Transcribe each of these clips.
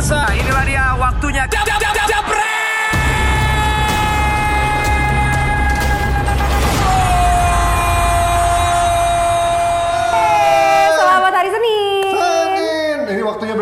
pemirsa. Inilah dia waktunya. Jab, jab,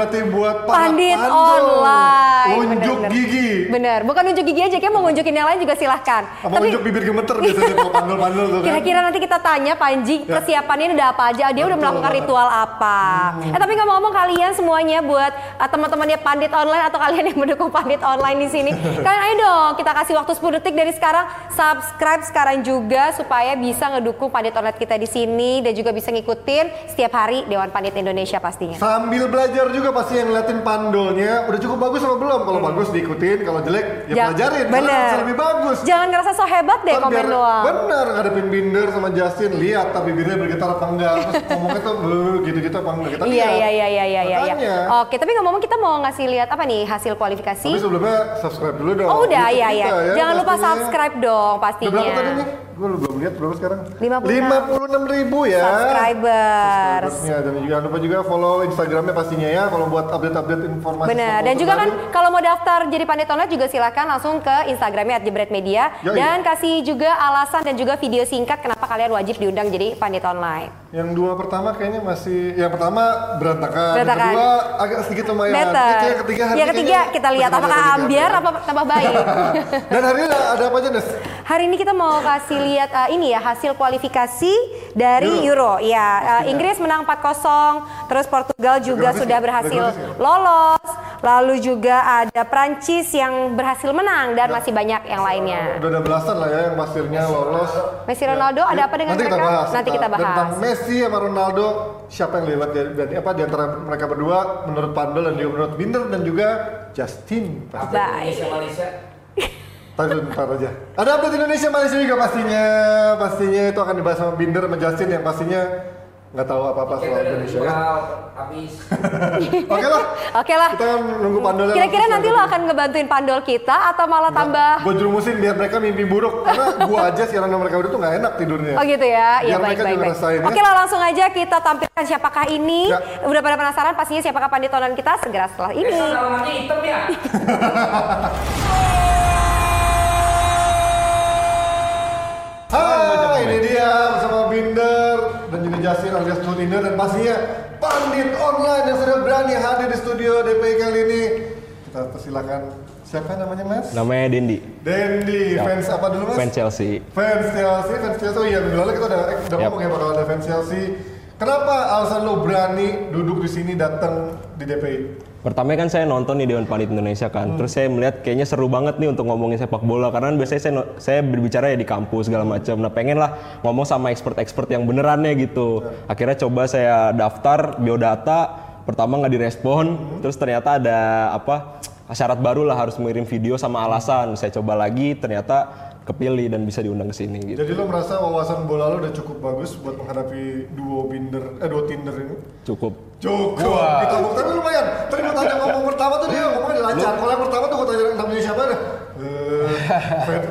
berarti buat para Pandit pandol. online. Unjuk Bener, bener. gigi. Bener, bukan unjuk gigi aja, kayak mau ngunjukin yang lain juga silahkan. Apa unjuk bibir gemeter biasanya kalau pandol-pandol tuh kan. Kira-kira nanti kita tanya Panji Ya. persiapannya ini udah apa aja, dia udah Betul melakukan banget. Hmm. ritual apa. Eh tapi ngomong-ngomong kalian semuanya buat uh, teman-temannya Pandit online atau kalian yang mendukung Pandit online di sini, kalian ayo dong kita kasih waktu 10 detik dari sekarang subscribe sekarang juga supaya bisa ngedukung Pandit online kita di sini dan juga bisa ngikutin setiap hari Dewan Pandit Indonesia pastinya. Sambil belajar juga pasti yang ngeliatin pandolnya udah cukup bagus apa belum? Kalau bagus diikutin, kalau jelek ya Ja- pelajarin. Bener. bisa lebih bagus. Jangan ngerasa so hebat deh Ntar komen biar- doang. Bener, ngadepin Binder sama Justin, lihat tapi bibirnya bergetar apa enggak. Terus ngomongnya tuh "Beuh," gitu-gitu apa enggak. Kita Iya iya iya iya iya iya. Makanya. Oke, tapi ngomong-ngomong kita mau ngasih lihat apa nih hasil kualifikasi? Tapi sebelumnya subscribe dulu dong. Oh udah YouTube ya ya. Jangan lupa subscribe dong Udah pastinya. berapa tadi nih? Gue belum lihat berapa sekarang? 56. ribu ya. Subscribers. Subscribersnya. Dan juga jangan lupa juga follow Instagramnya pastinya ya kalau buat update-update informasi. Benar. Dan juga kan kalau mau daftar jadi pandit online juga silakan langsung ke Instagramnya @jebretmedia Yoi. dan kasih juga alasan dan juga video singkat kenapa kalian wajib diundang jadi pandit online. Yang dua pertama kayaknya masih, yang pertama berantakan, Berantakan. yang kedua agak sedikit lumayan. Better. yang ketiga hari Yang ketiga kita lihat apakah ambiar apa tambah baik. Dan hari ini ada apa aja Nes? Hari ini kita mau kasih lihat uh, ini ya hasil kualifikasi dari Euro. Ya, uh, Inggris menang 4-0, terus Portugal juga Bagus sudah ya? berhasil Bagus ya? lolos. Lalu juga ada Prancis yang berhasil menang dan masih banyak yang lainnya. Udah ada belasan lah ya yang pasirnya lolos. Messi Ronaldo ada apa dengan Nanti kita mereka? bahas. Nanti kita Dan Tentang bahas. Messi sama Ronaldo, siapa yang lewat dari, dari apa di antara mereka berdua menurut Pandol dan juga menurut Binder dan juga Justin. Pasti. Baik. Tapi bentar aja. Ada update Indonesia Malaysia juga pastinya. Pastinya itu akan dibahas sama Binder sama Justin yang pastinya nggak tahu apa-apa soal Indonesia ya. habis Oke lah. Oke lah. Kita kan nunggu Pandolnya. Kira-kira nanti lo akan ngebantuin pandol kita atau malah tambah Gue jerumusin biar mereka mimpi buruk karena gua aja siaran sama mereka udah tuh nggak enak tidurnya. Oh gitu ya, iya baik mereka baik baik. ya. Oke lah langsung aja kita tampilkan siapakah ini. Ya. Udah pada penasaran pastinya siapakah panditonan kita segera setelah ini. alamatnya hitam ya Hai, ini dia bersama Binder dan juga Justin alias Tuninder dan pastinya Pandit Online yang sudah berani hadir di studio DPI kali ini. Kita persilakan siapa namanya Mas? Namanya Dendi, Dendi, Yap. fans apa dulu Mas? fans Chelsea. Fans Chelsea, fans Chelsea. Oh iya, minggu lalu kita udah, udah Yap. ngomong ya bakal ada fans Chelsea. Kenapa alasan lo berani duduk di sini datang di DPI? Pertama kan saya nonton di Dewan Pandit Indonesia kan, terus saya melihat kayaknya seru banget nih untuk ngomongin sepak bola karena biasanya saya, saya berbicara ya di kampus segala macam. Nah pengen lah ngomong sama expert-expert yang benerannya gitu. Akhirnya coba saya daftar biodata, pertama nggak direspon, terus ternyata ada apa syarat baru lah harus mengirim video sama alasan. Saya coba lagi, ternyata kepilih dan bisa diundang ke sini gitu. Jadi lo merasa wawasan bola lo udah cukup bagus buat menghadapi duo Binder, eh duo Tinder ini? Cukup. Cukup. Kita tapi lumayan. Tadi gue tanya ngomong pertama tuh dia ngomongnya lancar. Kalau yang pertama tuh gue tanya namanya siapa deh. Eh,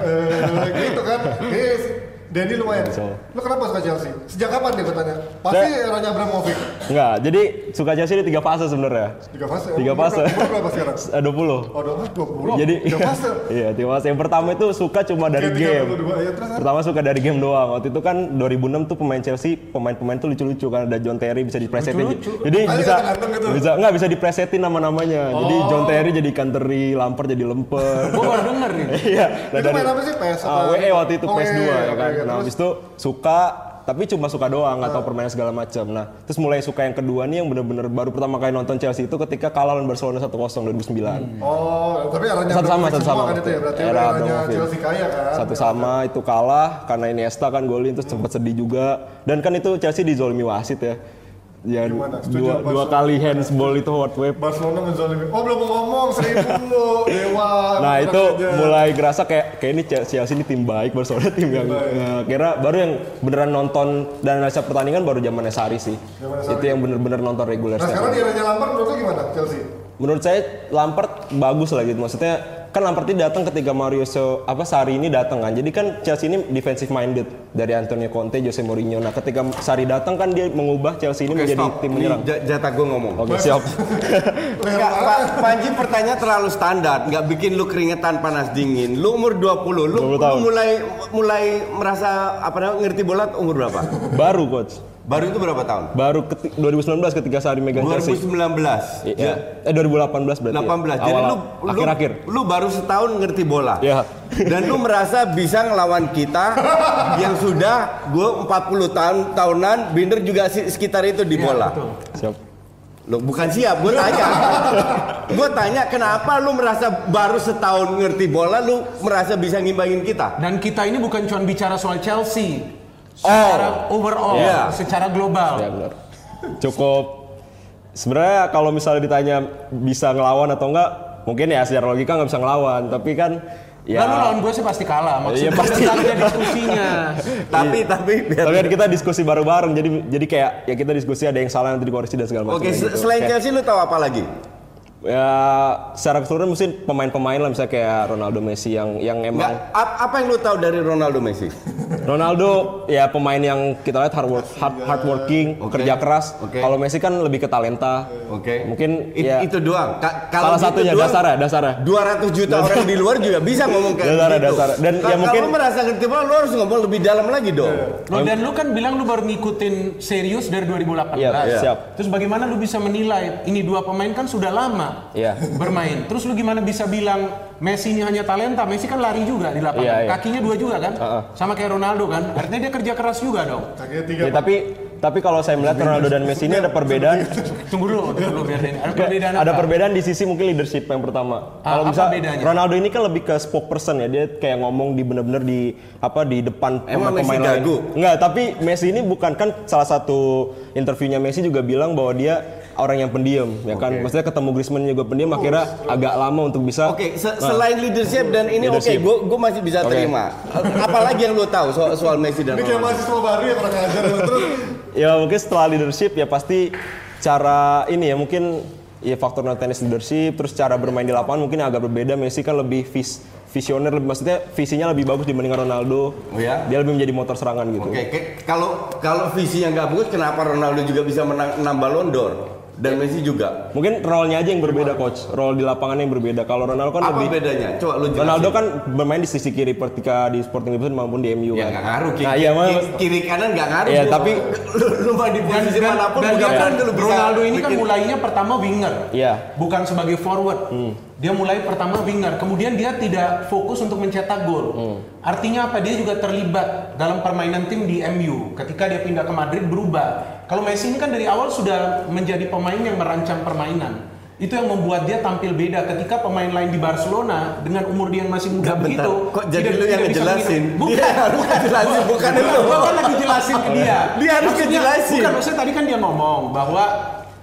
eh, gitu kan. Yes. Dendi lumayan. So. Lo kenapa suka Chelsea? Sejak kapan dia gue tanya? Pasti Saya- eranya Abramovich. Enggak, jadi suka Chelsea di tiga fase sebenarnya. Tiga fase. Tiga fase. berapa- Umur berapa sekarang? Eh, 20. Oh, udah dua puluh. Jadi Tiga fase. iya, tiga fase. Yang pertama itu suka cuma dari game. 32, ya, terus, Pertama suka dari game doang. Waktu itu kan 2006 tuh pemain Chelsea, pemain-pemain tuh lucu-lucu kan ada John Terry bisa dipresetin. Lucu-lucu. Jadi Ah, bisa gitu. bisa enggak bisa dipresetin nama-namanya. Jadi John Terry jadi Canteri, Lampard jadi Lemper. gue baru denger nih Iya. Itu main apa sih? PS Ah? WE waktu itu Oh, PS2 WE, ya kan. Nah, habis itu suka tapi cuma suka doang nggak tahu permainan segala macam. Nah, terus mulai suka yang kedua nih yang bener-bener baru pertama kali nonton Chelsea itu ketika kalah lawan Barcelona 1-0 2009. Oh, tapi eranya Satu sama, satu sama. kan itu ya. Berarti Era. Chelsea kaya kan. Satu sama itu kalah karena Iniesta kan golin terus sempat sedih juga. Dan kan itu Chelsea dizolimi wasit ya. Ya Gimana? Setuju dua, apa? dua kali handsball itu hot wave. Barcelona ngezolimi. Oh belum mau ngomong seribu dewa. Nah itu ajar. mulai gerasa kayak kayak ini Chelsea ini tim baik, Barcelona tim yang Nah, kira baru yang beneran nonton dan analisa pertandingan baru zaman Sari sih. Zamannya Sarri. Itu yang bener-bener nonton reguler Nah sekarang di eranya Lampard menurut lu gimana Chelsea? Menurut saya Lampard bagus lah gitu. Maksudnya kan Lampard ini datang ketika Mario so, apa Sari ini datang kan. Jadi kan Chelsea ini defensive minded dari Antonio Conte, Jose Mourinho. Nah, ketika Sari datang kan dia mengubah Chelsea ini menjadi tim Ini menyerang. ja- jatah gue ngomong. Oke, siap. Enggak. Pak Panji pertanyaan terlalu standar, nggak bikin lu keringetan panas dingin. Lu umur 20, lu, 20 lu tahun. mulai mulai merasa apa namanya ngerti bola umur berapa? Baru coach. Baru itu berapa tahun? Baru keti- 2019 ketika Sari megang Chelsea. 2019. Iya. Eh 2018 berarti. 18. ya? Jadi Awal- lu lu, akhir-akhir. lu baru setahun ngerti bola. Iya. Dan lu merasa bisa ngelawan kita yang sudah gue 40 tahun tahunan Binder juga sekitar itu di bola. Siap. Lo bukan siap, gue tanya. gue tanya kenapa lu merasa baru setahun ngerti bola lu merasa bisa ngimbangin kita? Dan kita ini bukan cuma bicara soal Chelsea. Secara overall, Iya. secara global. Ya benar. Cukup sebenarnya kalau misalnya ditanya bisa ngelawan atau enggak, mungkin ya secara logika nggak bisa ngelawan, tapi kan ya Lalu lawan gue sih pasti kalah. Maksudnya Iya, pasti. pasti. diskusinya. Tapi tapi biar tapi kan kita diskusi bareng-bareng jadi jadi kayak ya kita diskusi ada yang salah nanti dikoreksi dan segala macam. Oke, se- gitu. selain Kayak- Chelsea lu tahu apa lagi? Ya secara keseluruhan mungkin pemain-pemain lah misalnya kayak Ronaldo Messi yang yang emang ap- apa yang lu tahu dari Ronaldo Messi? Ronaldo ya pemain yang kita lihat hard work, hard, hardworking, Oke. kerja keras. Oke. Kalau Messi kan lebih ke talenta. Oke. Mungkin It- ya itu doang. Ka- salah gitu satunya doang, dasarnya, dasarnya. 200 juta orang di luar juga bisa ngomong kayak Dasarnya, gitu. dasarnya. Dan Ka- ya mungkin- kalau lu merasa ngerti bola lu harus ngomong lebih dalam lagi dong. Loh, dan lu kan bilang lu baru ngikutin serius dari 2018. Iya, Iya. siap. Terus bagaimana lu bisa menilai ini dua pemain kan sudah lama Iya. bermain. Terus lu gimana bisa bilang Messi ini hanya talenta? Messi kan lari juga di lapangan. Iya, iya. Kakinya dua juga kan? Heeh. Sama kayak Ronaldo kan? Artinya dia kerja keras juga dong. Kakinya tiga. Ya, tapi tapi kalau saya melihat Ronaldo dan Messi ini ada perbedaan Tunggu dulu, tunggu dulu biar ada perbedaan ada apa? perbedaan di sisi mungkin leadership yang pertama. Ah, Kalau bisa bedanya? Ronaldo ini kan lebih ke spokesperson ya. Dia kayak ngomong di bener-bener di apa di depan Emang Messi lain. Enggak, tapi Messi ini bukan kan salah satu interviewnya Messi juga bilang bahwa dia orang yang pendiam ya kan. Maksudnya ketemu Griezmann juga pendiam akhirnya agak lama untuk bisa Oke, se- selain leadership dan ini oke, Leadership. gue gue masih bisa Oke. terima. Apalagi yang lu tahu soal, soal Messi dan Ini kayak mahasiswa baru ya kurang ajar terus. ya mungkin setelah leadership ya pasti cara ini ya mungkin ya faktor non tenis leadership terus cara bermain di lapangan mungkin agak berbeda Messi kan lebih vis visioner lebih maksudnya visinya lebih bagus dibandingkan Ronaldo Oh ya? dia lebih menjadi motor serangan gitu Oke, ke- kalau kalau visi yang nggak bagus, kenapa Ronaldo juga bisa menang 6 Ballon d'Or dan Messi juga? mungkin role-nya aja yang berbeda coach role di lapangan yang berbeda kalau Ronaldo kan Apa lebih bedanya? Coba lu jelasin. Ronaldo kan bermain di sisi kiri ketika di Sporting Lisbon maupun di MU ya kan nggak ngaruh. Kiri, nah iya kiri, kiri kanan nggak ngaruh. Iya, tapi- lu, lu mau di posisi dan, mana pun dan bukan dia kan, Ronaldo ini kan mulainya pertama winger. Iya. Bukan sebagai forward. Dia mulai pertama winger, kemudian dia tidak fokus untuk mencetak gol. Artinya apa? Dia juga terlibat dalam permainan tim di MU. Ketika dia pindah ke Madrid berubah. Kalau Messi ini kan dari awal sudah menjadi pemain yang merancang permainan. Itu yang membuat dia tampil beda ketika pemain lain di Barcelona dengan umur dia yang masih muda bentar. begitu. Kok jadi tidak- lu yang ngejelasin? Bukan. Dia harus ngejelasin, bukan lu. Gua kan lagi jelasin ke dia. Dia harus ngejelasin. Bukan, maksudnya tadi kan dia ngomong bahwa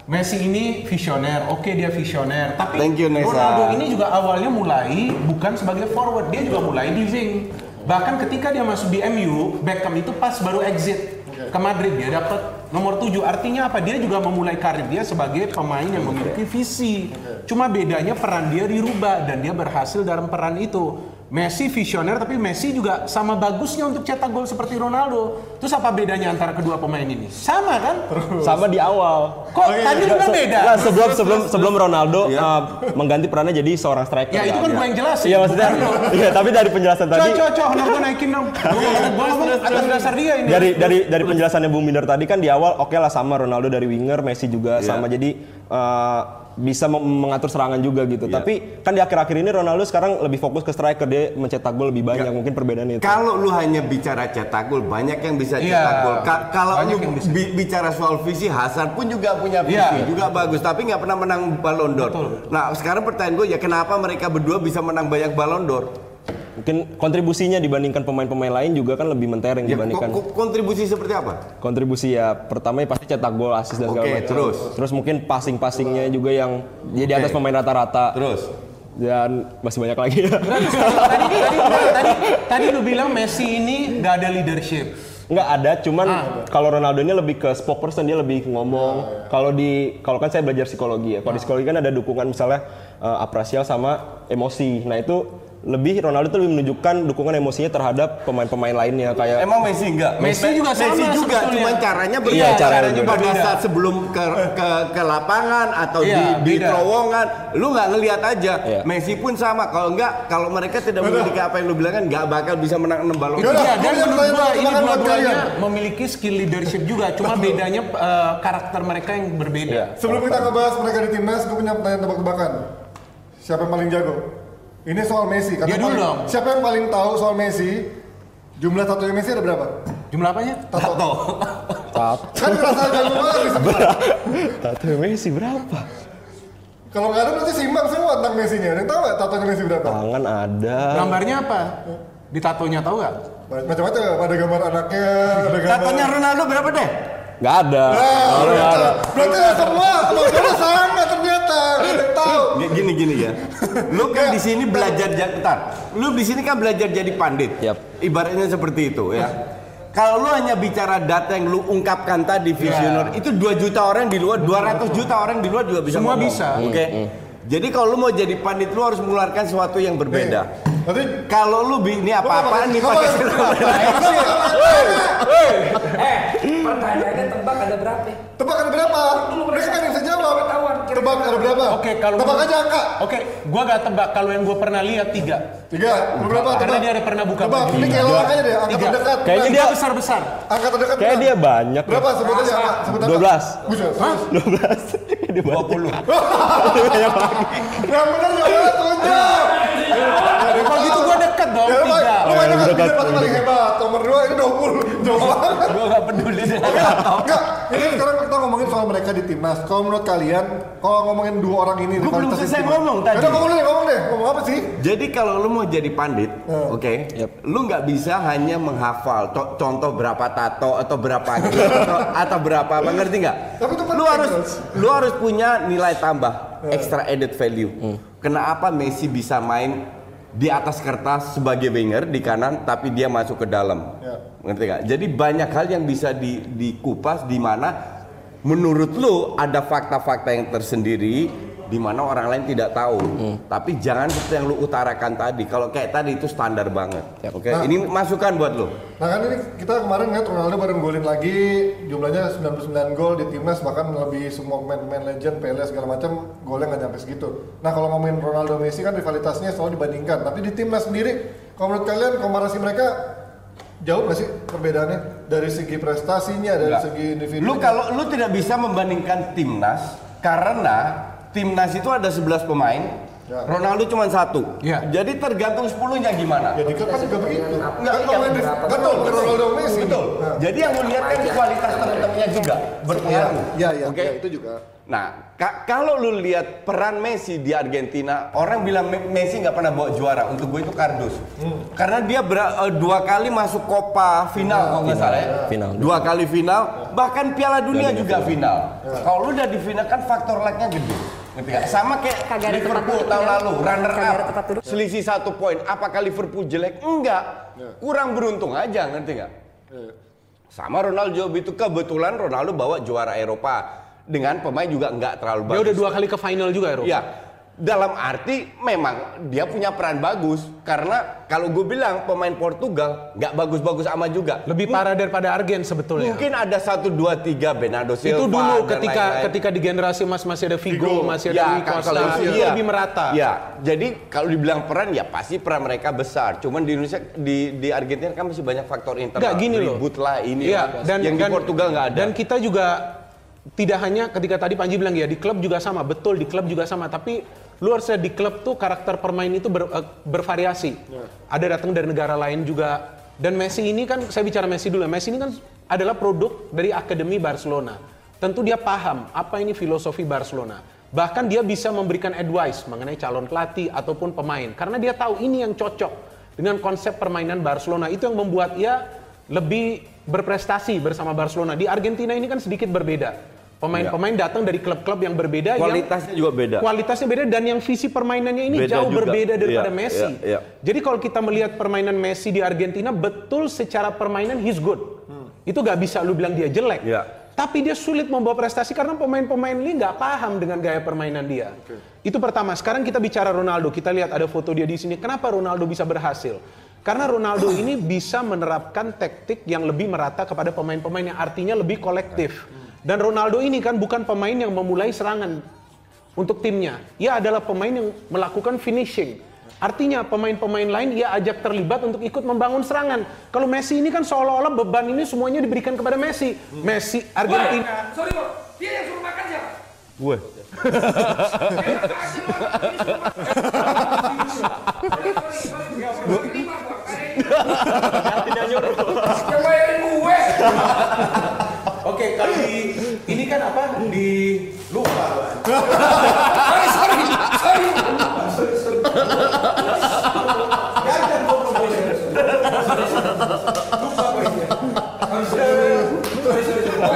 Messi ini visioner, oke dia visioner, tapi Thank you, Nesa. Ronaldo ini juga awalnya mulai bukan sebagai forward, dia juga mulai di wing. Bahkan ketika dia masuk di MU, Beckham itu pas baru exit ke Madrid dia dapat nomor 7. Artinya apa? Dia juga memulai karir dia sebagai pemain yang memiliki visi. Cuma bedanya peran dia dirubah dan dia berhasil dalam peran itu. Messi visioner tapi Messi juga sama bagusnya untuk cetak gol seperti Ronaldo. Terus apa bedanya antara kedua pemain ini? Sama kan? sama di awal Kok tadi lu bilang beda? Nggak, sebelum sebelum sebelum Ronaldo uh, mengganti perannya jadi seorang striker Ya itu kan gue yang jelasin. Iya maksudnya, iya tapi dari penjelasan tadi, Cocok, cocok, honor gue naikin dong. Gue ngomong atas dasar dia ini. dari dari dari penjelasannya Bung Binder tadi kan di awal oke lah sama Ronaldo dari winger, Messi juga Iya. sama jadi uh, bisa mengatur serangan juga gitu. Iya. Tapi kan di akhir-akhir ini Ronaldo sekarang lebih fokus ke striker dia mencetak gol lebih banyak mungkin perbedaannya itu. Kalau lu hanya bicara cetak gol, banyak yang bisa Iya, cetak gol. Ka- kalau lu bi- bicara soal visi, Hasan pun juga punya visi, Iya. juga bagus, tapi nggak pernah menang Ballon d'Or. Nah, sekarang pertanyaan gue ya kenapa mereka berdua bisa menang banyak Ballon d'Or? Mungkin kontribusinya dibandingkan pemain-pemain lain juga kan lebih mentereng Ya, dibandingkan ko- ko- kontribusi seperti apa? kontribusi ya pertama ya pasti cetak gol, asis dan segala Oke, macam. terus? Terus mungkin passing-passingnya juga yang dia di atas pemain rata-rata. Terus? Dan masih banyak lagi ya. tadi, tadi, tadi, tadi lu bilang Messi ini nggak ada leadership. Nggak ada, cuman Ah. kalau Ronaldo ini lebih ke spokesperson dia lebih ngomong. Kalau di kalau kan saya belajar psikologi ya. Kalau di psikologi kan ada dukungan misalnya eh, apresial sama emosi. Nah itu lebih Ronaldo tuh lebih menunjukkan dukungan emosinya terhadap pemain-pemain lainnya kayak Emang Messi enggak? Messi juga sama Messi juga, sebetulnya. cuman caranya berbeda. Iya, caranya caranya berbeda. pada saat sebelum ke ke ke lapangan atau Iya, di, di terowongan, lu nggak ngelihat aja. Iya. Messi pun sama. Kalau enggak, kalau mereka tidak memiliki apa yang lu bilang kan nggak bakal bisa menang 6 balon. Gua dan menurut gua ini dua-duanya memiliki skill leadership juga, cuma bedanya eh, karakter mereka yang berbeda. Iya. Sebelum kita ngebahas mereka di timnas, gue punya pertanyaan tebak-tebakan. Siapa yang paling jago? Ini soal Messi. Dia dulu paling- dong. Siapa yang paling tahu soal Messi? Jumlah tatonya Messi ada berapa? Jumlah apanya? Tato. tato Kan ngerasa jago banget tato Messi berapa Kalau nggak ada berarti simbang semua tentang Messi-nya. Ada yang tahu nggak tatonya Messi berapa? tangan ada Gambarnya apa? Di tatonya tahu nggak? Macam-macam. Ada gambar anaknya, ada gambar. Tatonya Ronaldo berapa deh? nggak ada Ah, Nggak ada, berarti semua kalau sama ternyata. Ada yang tahu. G- Gini gini ya. Lu kan di sini belajar jadi. Lu di sini kan belajar jadi pandit. Yap. Ibaratnya seperti itu ya. Kalau lu hanya bicara data yang lu ungkapkan tadi visioner, itu 2 juta orang di luar, 200 juta orang di luar juga bisa Semua ngomong. bisa. Oke. Jadi kalau lu mau jadi pandit lu harus mengeluarkan sesuatu yang berbeda. Berarti Kalau lu bi- ini apa-apaan nih pakai Eh, pertanyaannya tebak ada berapa? tebak ada berapa? Mereka kan yang bisa jawab. Tebak ada berapa? Oke, kalau tebak aja angka. Oke, gua gak tebak kalau yang gua pernah lihat tiga. Tiga. Berapa? Karena dia ada pernah buka Tebak. Ini kayak lo angkanya deh. Angka Tiga. terdekat. Kayaknya dia- besar besar. Angka terdekat. kayak bukan. dia banyak Berapa? Sebut aja angka. Sebut angka. 12 Buset. Hah? 12 dia banyak 20. Yang benar jawabannya tunjuk. Kalau gitu gua deket dong Ya, tiga. lu main dekat. Dia pasti paling hebat. Nomor dua ini 20. Jauh banget. Gua gak peduli deh. Enggak, ini sekarang kita ngomongin soal mereka di timnas. Kalau menurut kalian, kalau ngomongin dua orang ini, Gua belum selesai ngomong tadi. Yaudah ngomong deh, ngomong deh. Ngomong apa sih? Jadi kalau lu mau jadi pandit, oke, lu nggak bisa hanya menghafal to- contoh berapa tato atau berapa gitu, atau, berapa apa ngerti nggak? Tapi itu penting, Lu harus lu harus punya nilai tambah, extra added value. Kenapa Messi bisa main di atas kertas sebagai winger di kanan, tapi dia masuk ke dalam? Ya. Ngerti nggak? Jadi banyak hal yang bisa di, dikupas di mana menurut lu ada fakta-fakta yang tersendiri di mana orang lain tidak tahu. Tapi jangan seperti yang lu utarakan tadi. Kalau kayak tadi itu standar banget. Oke, Nah. ini masukan buat lu. Nah kan ini kita kemarin ngeliat Ronaldo baru golin lagi jumlahnya 99 gol di timnas bahkan lebih semua pemain-pemain legend, Pele segala macam golnya nggak nyampe segitu. Nah kalau ngomongin Ronaldo Messi kan rivalitasnya selalu dibandingkan. Tapi di timnas sendiri, kalau menurut kalian komparasi mereka jauh nggak sih perbedaannya dari segi prestasinya, dari Enggak. segi individu? Lu kalau lu tidak bisa membandingkan timnas karena timnas itu ada 11 pemain. Ya. Ronaldo cuma satu. Ya. Jadi tergantung 10-nya gimana. ya di klub kan juga begitu. Enggak, berapa? betul, Ronaldo Messi. Betul. Nah. Jadi yang lu lihat kan kualitas teman-temannya juga berpengaruh. Iya, iya, Oke. iya, itu juga. Nah, ka- kalau lu lihat peran Messi di Argentina, orang bilang Me- Messi nggak pernah bawa juara. Untuk gue itu kardus. Karena dia ber- eh, dua kali masuk Copa final kalau nggak salah ya. Final. Dua kali final, bahkan Piala Dunia juga final. Kalau lu udah di final kan faktor luck-nya gede. Ngerti? Sama kayak Kagak ada Liverpool tahun ya. lalu, runner Kagak ada up. duduk. Selisih satu poin. Apakah Liverpool jelek? Enggak. Kurang beruntung aja, ngerti nggak? Sama Ronaldo itu kebetulan Ronaldo bawa juara Eropa dengan pemain juga nggak terlalu Dia bagus. udah dua kali ke final juga Eropa. Iya. Dalam arti memang dia punya peran bagus karena kalau gue bilang pemain Portugal nggak bagus-bagus amat juga. Lebih parah daripada Argen sebetulnya. Mungkin ada satu dua tiga Bernardo Silva. itu dulu dan ketika lain-lain. ketika di generasi Mas masih ada Vigo, Figo. masih ada Ya, kan, Costa, kalau itu iya. lebih merata. Ya, jadi kalau dibilang peran ya pasti peran mereka besar. Cuman di Indonesia di di Argentina kan masih banyak faktor internal. Enggak gini loh. Ribut lah ini Iya, lah. yang di Portugal nggak ada. Dan kita juga tidak hanya ketika tadi Panji bilang ya di klub juga sama, betul di klub juga sama, tapi lu harus lihat di klub tuh karakter permain itu ber- eh, bervariasi. Ada datang dari negara lain juga. Dan Messi ini kan saya bicara Messi dulu. ya. Messi ini kan adalah produk dari akademi Barcelona. Tentu dia paham apa ini filosofi Barcelona. Bahkan dia bisa memberikan advice mengenai calon pelatih ataupun pemain karena dia tahu ini yang cocok dengan konsep permainan Barcelona. Itu yang membuat ia lebih berprestasi bersama Barcelona. Di Argentina ini kan sedikit berbeda. Pemain-pemain datang dari klub-klub yang berbeda Kualitasnya yang juga beda. Kualitasnya beda dan yang visi permainannya ini Beda jauh juga. berbeda daripada Iya, Messi. iya, iya. Jadi kalau kita melihat permainan Messi di Argentina betul secara permainan he's good. Itu gak bisa lu bilang dia jelek. Iya. Tapi dia sulit membawa prestasi karena pemain-pemain ini nggak paham dengan gaya permainan dia. Itu pertama. Sekarang kita bicara Ronaldo. Kita lihat ada foto dia di sini. Kenapa Ronaldo bisa berhasil? Karena Ronaldo ini bisa menerapkan taktik yang lebih merata kepada pemain-pemain yang artinya lebih kolektif. Dan Ronaldo ini kan bukan pemain yang memulai serangan untuk timnya. Ia adalah pemain yang melakukan finishing. Artinya pemain-pemain lain ia ajak terlibat untuk ikut membangun serangan. Kalau Messi ini kan seolah-olah beban ini semuanya diberikan kepada Messi. Messi Argentina. Sorry bro, dia yang suruh makan siapa? Gue. Yang bayarin gue. Oke, kalau di ini kan apa? Di lupa. Sorry, sorry, sorry.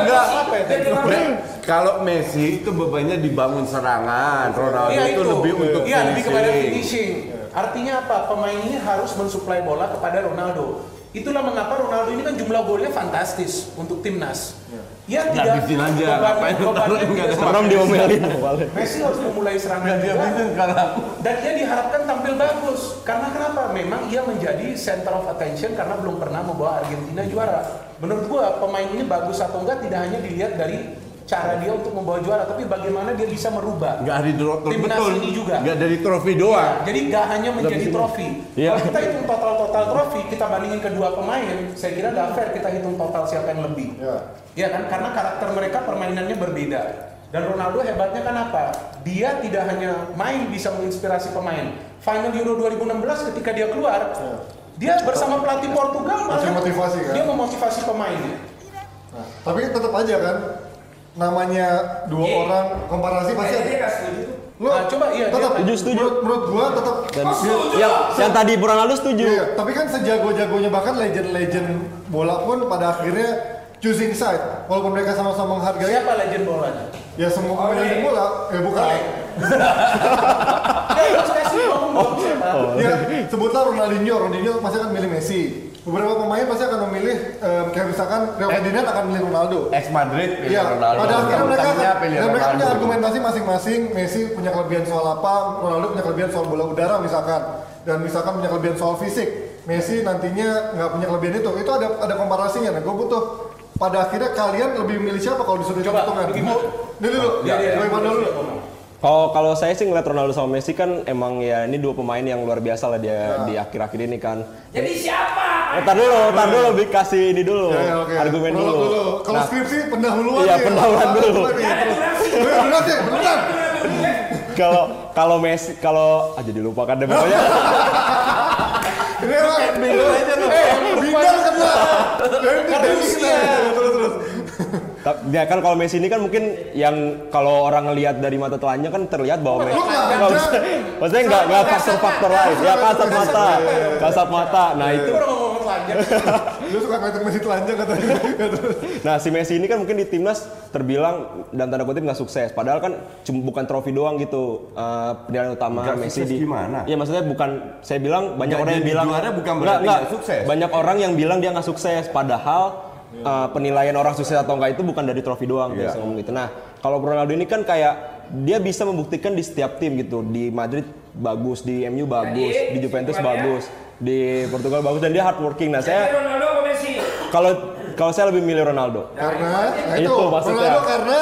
Ya? Dia gimana? Kalau Messi itu bebannya dibangun serangan, Ronaldo Iya itu, lebih untuk Iya, lebih kepada finishing. finishing. Artinya apa? Pemain ini harus mensuplai bola kepada Ronaldo. Itulah mengapa Ronaldo ini kan jumlah golnya fantastis untuk timnas. Ya tidak Habisin aja, beban- bebannya tidak Messi. diomelin. Messi harus memulai serangan Dia bikin kalau Dan dia diharapkan tampil bagus. Karena kenapa? Memang ia menjadi center of attention karena belum pernah membawa Argentina juara. Menurut gua pemain ini bagus atau enggak tidak hanya dilihat dari cara dia untuk membawa juara, tapi bagaimana dia bisa merubah. nggak hari dro- Timnas betul, ini juga. nggak dari trofi doang. Jadi gak hanya menjadi trofi. Iya. Kalau kita hitung total-total trofi, kita bandingin kedua pemain, saya kira gak fair kita hitung total siapa yang lebih. Ya. Iya kan? Karena karakter mereka permainannya berbeda. Dan Ronaldo hebatnya kan apa? Dia tidak hanya main bisa menginspirasi pemain. Final Euro 2016 ketika dia keluar, dia bersama pelatih Portugal malah motivasi, kan? Dia memotivasi pemainnya. Nah, tapi tetap aja kan namanya dua Iya. orang komparasi pasti ada. dia nggak setuju tuh. Lu Nah, coba, iya, tetap Setuju, setuju. Menurut, menurut gua tetap Dan Oh, setuju. yang yang tadi Ronaldo setuju. Iya, tapi kan sejago-jagonya bahkan legend-legend bola pun pada akhirnya choosing side walaupun mereka sama-sama menghargai Siapa legend bolanya? ya semua Oh, pemain iya. legend bola ya bukan ngomong dong siapa? ya sebutlah Ronaldinho Ronaldinho pasti akan milih Messi beberapa pemain pasti akan memilih em, kayak misalkan Rio Ferdinand akan milih Ronaldo Ex Madrid pilih Iya, Ronaldo. pada akhirnya mereka Temen-temennya kan, pilih dan mereka punya argumentasi masing-masing. Messi punya kelebihan soal apa, Ronaldo punya kelebihan soal bola udara misalkan, dan misalkan punya kelebihan soal fisik. Messi nantinya nggak punya kelebihan itu. Itu ada ada komparasinya. Nah, gue butuh pada akhirnya kalian lebih milih siapa kalau disuruh Coba, hitungan? gimana? Ini dulu, Iya, iya, Gue Ivan dulu. Kalau kalau saya sih ngeliat Ronaldo sama Messi kan emang ya ini dua pemain yang luar biasa lah dia di akhir-akhir ini kan. Jadi siapa? Eh, tar dulu, tar dulu, Bi, kasih ini dulu, Ya, ya, oke. argumen Prolog dulu. Kalau Nah, skripsi pendahuluan Iya, nih. pendahuluan dulu. Iya, terus. Gue benar sih, benar. kalau kalau Messi, kalau ah, jadi lupa kan deh pokoknya. Ini emang bingung aja loh. Eh, bingung kan lah. Dari usia. Terus terus. Ta- Ya kan kalau Messi ini kan mungkin yang kalau orang ngelihat dari mata telanjang kan terlihat bahwa Messi nggak maksudnya nggak nggak faktor-faktor lain ya kasat mata kasat mata nah itu telanjang. Lu suka ngeliatin Messi telanjang katanya. Ya, nah si Messi ini kan mungkin di timnas terbilang dan tanda kutip nggak sukses padahal kan cuma bukan trofi doang gitu eh, penilaian utama Nggak Messi di gimana? Iya maksudnya bukan saya bilang banyak Nggak orang yang bilang juara bukan berarti nggak. nggak sukses. banyak orang yang bilang dia nggak sukses padahal eh, penilaian orang sukses atau enggak itu bukan dari trofi doang Iya. biasa ngomong gitu. Nah, kalau Ronaldo ini kan kayak dia bisa membuktikan di setiap tim gitu. Di Madrid bagus, di MU bagus, Jadi, di Juventus bagus, di Portugal bagus dan dia hardworking. Nah, saya Ronaldo apa Messi? kalau kalau saya lebih milih Ronaldo. Karena nah itu, Itu maksudnya. Ronaldo karena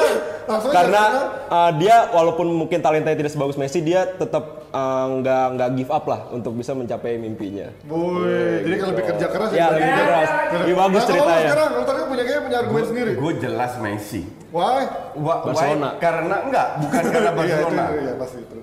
langsung Karena uh, dia walaupun mungkin talentanya tidak sebagus Messi, dia tetap uh, nggak nggak give up lah untuk bisa mencapai mimpinya. Woi, jadi kalau lebih kerja keras Ya, lebih kerja keras. Lebih bagus Nah, ceritanya. sekarang, lu tadi punya kayak punya argumen sendiri. Gue jelas Messi. Why? Wah, Barcelona. why? Karena enggak, bukan karena Iya, itu, Barcelona. iya, pasti itu.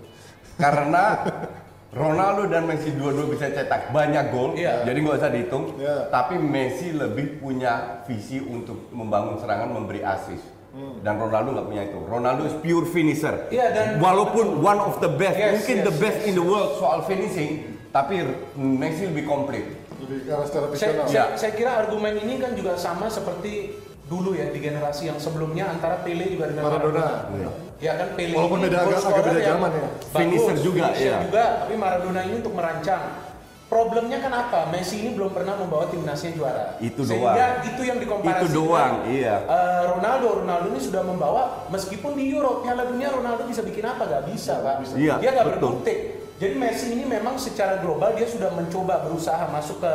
karena Ronaldo dan Messi dua-dua bisa cetak banyak gol, Iya. jadi nggak usah dihitung. Iya. Tapi Messi lebih punya visi untuk membangun serangan, memberi assist. Hmm. Dan Ronaldo nggak punya itu. Ronaldo is pure finisher. Iya, dan- walaupun one of the best, Yes, mungkin yes, the best in the world soal finishing, tapi Messi lebih komplit. Lebih secara Saya, saya, saya kira argumen ini kan juga sama seperti dulu ya di generasi yang sebelumnya antara Pele juga dengan Maradona. Ya kan Pele Walaupun beda agak- agak beda zaman ya. bagus, Finisher juga, finisher iya. juga, tapi Maradona ini untuk merancang. problemnya kan apa? Messi ini belum pernah membawa timnasnya juara. Itu Sehingga doang. itu yang dikomparasikan. Itu doang, iya. Eh, Ronaldo, Ronaldo ini sudah membawa meskipun di Euro Piala Dunia Ronaldo bisa bikin apa? Gak bisa, Pak. Iya, dia nggak betul. Jadi Messi ini memang secara global dia sudah mencoba berusaha masuk ke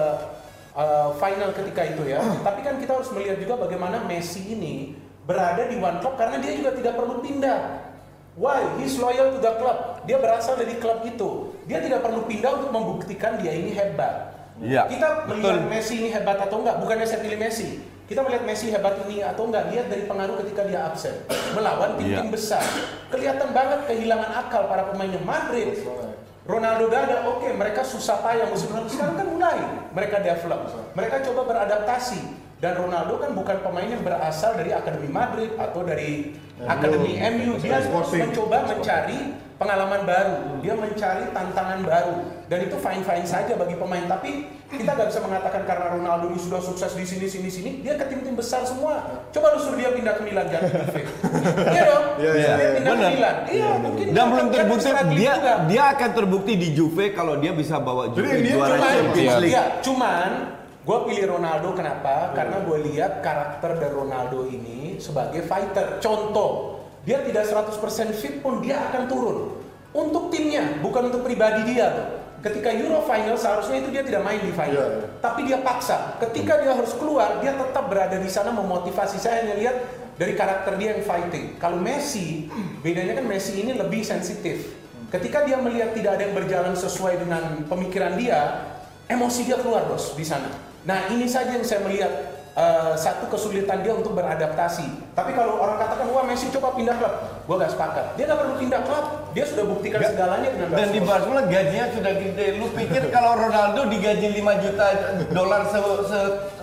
uh, final ketika itu ya. Tapi kan kita harus melihat juga bagaimana Messi ini berada di one club karena dia juga tidak perlu pindah. Why? He's loyal to the club. Dia berasal dari klub itu. Dia tidak perlu pindah untuk membuktikan dia ini hebat. Iya, Kita melihat betul. Messi ini hebat atau enggak, bukannya saya pilih Messi. Kita melihat Messi hebat ini atau enggak, lihat dari pengaruh ketika dia absen melawan tim-tim Iya. besar. Kelihatan banget kehilangan akal para pemainnya Madrid. Ronaldo udah ada, oke mereka susah payah musim lalu. Sekarang kan mulai. Mereka develop, mereka coba beradaptasi dan Ronaldo kan bukan pemain yang berasal dari akademi Madrid atau dari akademi MU, dia Sporting. mencoba mencari pengalaman baru, dia mencari tantangan baru dan itu fine fine saja bagi pemain. Tapi kita nggak bisa mengatakan karena Ronaldo ini sudah sukses di sini sini sini, dia ke tim-tim besar semua. Coba lu suruh dia pindah ke Milan jangan ke Juve. Iya dong, Iya, iya, dia iya. pindah ke Benar. Milan. Iya mungkin Dan dia belum akan terbukti dia juga. dia akan terbukti di Juve kalau dia bisa bawa Juve Jadi dia juara League. Iya, cuman gue pilih Ronaldo kenapa? Karena gue lihat karakter dari Ronaldo ini sebagai fighter. Contoh, dia tidak 100% fit pun dia akan turun. Untuk timnya, bukan untuk pribadi dia loh. Ketika Euro Final seharusnya itu dia tidak main di final. Iya, iya. Tapi dia paksa. Ketika dia harus keluar, dia tetap berada di sana memotivasi. Saya hanya lihat dari karakter dia yang fighting. Kalau Messi, bedanya kan Messi ini lebih sensitif. Ketika dia melihat tidak ada yang berjalan sesuai dengan pemikiran dia, emosi dia keluar bos di sana. Nah ini saja yang saya melihat eh, satu kesulitan dia untuk beradaptasi. Tapi kalau orang katakan wah Messi coba pindah klub, gue gak sepakat. Dia gak perlu pindah klub, dia sudah buktikan segalanya dengan Dan di Barcelona. Gajinya sudah gede. Lu pikir kalau Ronaldo digaji 5 juta dolar se, se,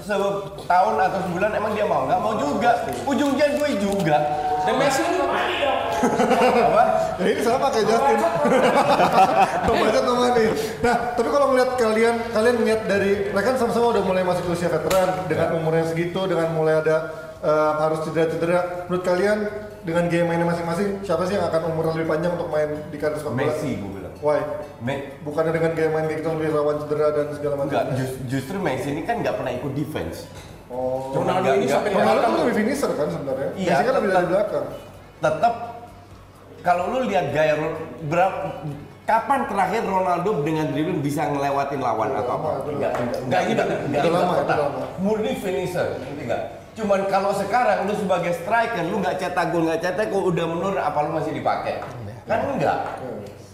setahun atau sebulan emang dia mau? Nggak mau juga. Ujungnya gue juga. Messi ini Apa? Ya ini sama kayak Justin. Tom budget sama nih. Nah, tapi kalau ngeliat kalian, kalian ngeliat dari mereka kan sama-sama udah mulai masuk usia veteran dengan umur yang segitu, dengan mulai ada eh, harus cedera-cedera. Menurut kalian dengan game mainnya masing-masing, siapa sih yang akan umur lebih panjang untuk main di karir sepak bola? Messi gue bilang. Why? Me- Bukannya dengan game main kayak gitu lebih rawan cedera dan segala macam? Enggak, jus- justru Messi ini kan nggak pernah ikut defense. Oh. Ronaldo ini Nggak- sampai Ronaldo lebih finisher kan sebenarnya. Iya, Messi kan lebih dari tetap. belakang. Tetap kalau lu lihat gaya berapa kapan terakhir Ronaldo dengan dribbling bisa ngelewatin lawan atau apa? Enggak, Nggak, ini benar. enggak, Itu lama, enggak lama. Murni finisher, ngerti nggak? Cuman kalau sekarang lu sebagai striker, lu nggak cetak gol, nggak cetak gol, udah menurun, apa lu masih dipakai? Kan enggak.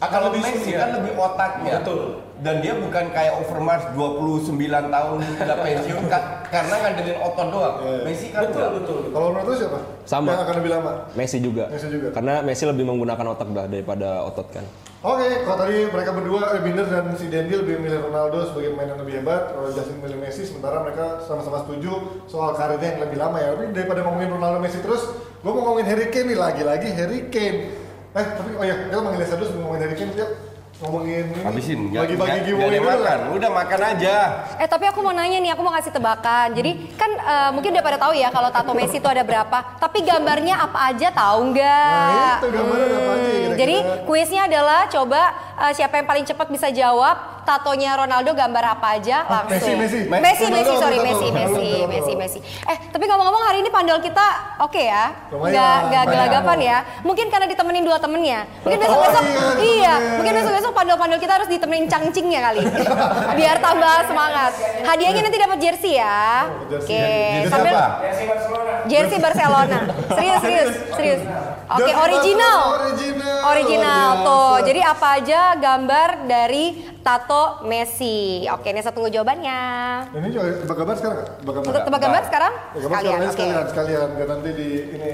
Akan Kalau lebih Messi kan lebih otaknya. Betul. Dan dia bukan kayak Overmars 29 tahun sudah pensiun ka- karena ngandelin otot doang. Messi kan Betul, enggak. betul. Kalau menurut lu siapa? Sama. Yang akan lebih lama? Messi juga. Messi juga. Karena Messi lebih menggunakan otak dah daripada otot kan. Oke, kalau tadi mereka berdua, eh, Binder dan si Dendi lebih milih Ronaldo sebagai pemain yang lebih hebat, kalau Justin milih Messi, sementara mereka sama-sama setuju soal karirnya yang lebih lama ya. Tapi daripada ngomongin Ronaldo Messi terus, gue mau ngomongin Harry Kane nih, lagi-lagi Harry Kane. Eh, tapi oh ya, kita manggil Lesa dulu sebelum ngomongin Kane, yuk. Ngomongin ini, Habisin, bagi-bagi giveaway dulu makan. lah. Udah makan aja. Eh tapi aku mau nanya nih, aku mau kasih tebakan. Jadi kan eh, mungkin udah pada tahu ya kalau tato Messi itu ada berapa. Tapi gambarnya apa aja tahu nggak? Nah, itu gambarnya apa aja kira-kira? Jadi kuisnya adalah coba eh, siapa yang paling cepat bisa jawab tatonya Ronaldo gambar apa aja Ah, langsung. Messi, Messi. Messi, Messi, sorry Messi? Messi. Messi, Messi. Eh tapi ngomong-ngomong hari ini pandol kita oke ya? Lumayan, Nggak nggak gelagapan ya? Mungkin karena ditemenin dua temennya. Mungkin Oh, besok-besok, iya, iya, mungkin besok-besok pandol-pandol kita harus ditemenin cangcingnya kali. Biar tambah semangat. Hadiahnya nanti dapat jersey ya. Oke, Jersey sambil jersey Barcelona. Serius, serius, serius. Oke, Jersey original. Original. Original tuh. Jadi apa aja gambar dari tato Messi. Oke, ini saya tunggu jawabannya. Ini juga tebak gambar sekarang? Tebak gambar. Tebak gambar sekarang? Tebak gambar Sekalian, sekarang, oke. sekalian, sekalian. Biar nanti di ini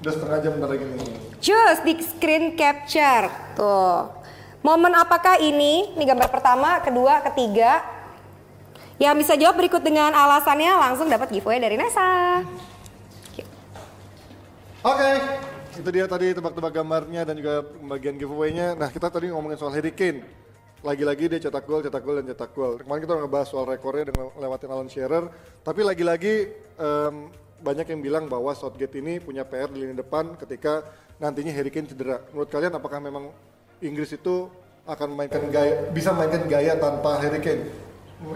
udah setengah jam bentar lagi nih. Cus di screen capture. Tuh. Momen apakah ini? Ini gambar pertama, kedua, ketiga. Yang bisa jawab berikut dengan alasannya langsung dapat giveaway dari Nesa. Oke, itu dia tadi tebak-tebak gambarnya dan juga bagian giveaway-nya. Nah, kita tadi ngomongin soal Harry Kane. Lagi-lagi dia cetak gol, cetak gol, dan cetak gol. Kemarin kita udah ngebahas soal rekornya dengan lewatin Alan Shearer. Tapi lagi-lagi em, banyak yang bilang bahwa Southgate ini punya PR di lini depan ketika nantinya Harry Kane cedera. Menurut kalian apakah memang Inggris itu akan mainkan gaya bisa mainkan gaya tanpa Harry Kane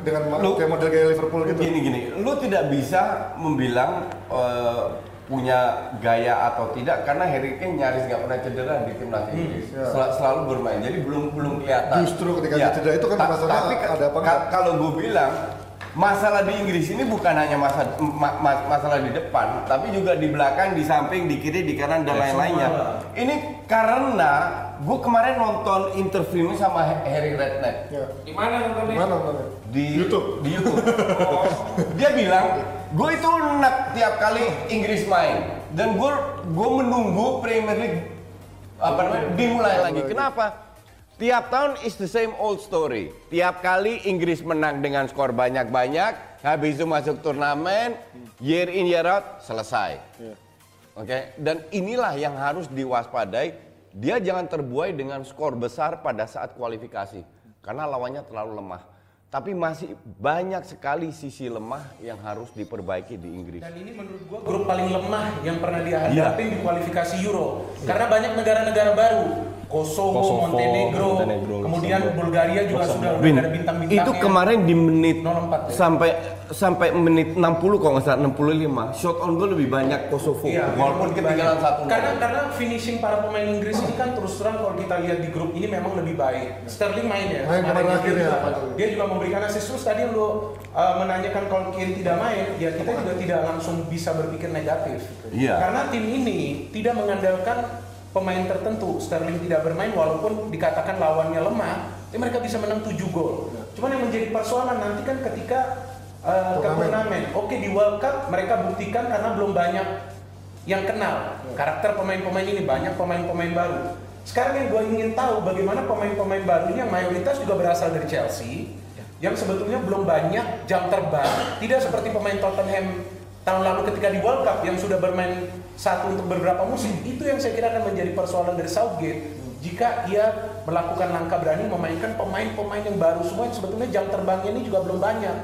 dengan Lu- kayak model gaya Liverpool gitu. Gini gini, lu tidak bisa membilang eh, punya gaya atau tidak karena Harry Kane nyaris nggak pernah cedera di timnas Inggris. ya. Sel- selalu bermain, jadi belum belum kelihatan. Justru ketika dia cedera itu kan Ta- masalahnya tapi ada apa ka- kalau gue bilang masalah di Inggris ini bukan hanya masa, ma- ma- masalah di depan, tapi juga di belakang, di samping, di kiri, di kanan dan lain-lainnya. Ini karena gue kemarin nonton interviewnya sama Harry Redknapp Ya. Di mana nontonnya? Gimana nontonnya? di YouTube. Di YouTube. Oh. Dia bilang, gue itu enak tiap kali Inggris main dan gue gue menunggu Premier League apa namanya dimulai lagi. Kenapa? Tiap tahun is the same old story. Tiap kali Inggris menang dengan skor banyak-banyak, habis itu masuk turnamen, year in year out selesai. Oke, dan inilah yang harus diwaspadai. Dia jangan terbuai dengan skor besar pada saat kualifikasi karena lawannya terlalu lemah. Tapi masih banyak sekali sisi lemah yang harus diperbaiki di Inggris. Dan ini menurut gua grup paling lemah yang pernah dihadapi Iya. di kualifikasi Euro. Karena banyak negara-negara baru. Kosovo, Kosovo, Montenegro, Montenegro, kemudian Luxembourg. Bulgaria juga sudah udah Bin, ada bintang-bintangnya. itu kemarin di menit 04 ya? sampai sampai menit 60 kalau nggak salah 65 shot on goal lebih banyak Kosovo Iya, walaupun ketinggalan banyak. satu Karena karena finishing para pemain Inggris ini kan terus terang kalau kita lihat di grup ini memang lebih baik. Sterling main ya. Main kemarin akhirnya, juga, apa tuh? dia juga memberikan assist terus tadi lu uh, menanyakan kalau Kane tidak main, ya kita juga tidak langsung bisa berpikir negatif. Iya. Karena tim ini tidak mengandalkan pemain tertentu. Sterling tidak bermain walaupun dikatakan lawannya lemah, tapi mereka bisa menang 7 gol. Cuman yang menjadi persoalan nanti kan ketika uh, ke Turnamen. turnamen. Oke di World Cup mereka buktikan karena belum banyak yang kenal karakter pemain-pemain ini banyak pemain-pemain baru. Sekarang yang gue ingin tahu bagaimana pemain-pemain baru ini yang mayoritas juga berasal dari Chelsea, yang sebetulnya belum banyak jam terbang, tidak seperti pemain Tottenham tahun lalu ketika di World Cup yang sudah bermain satu untuk beberapa musim. Itu yang saya kira akan menjadi persoalan dari Southgate jika ia melakukan langkah berani memainkan pemain-pemain yang baru semua yang sebetulnya jam terbangnya ini juga belum banyak.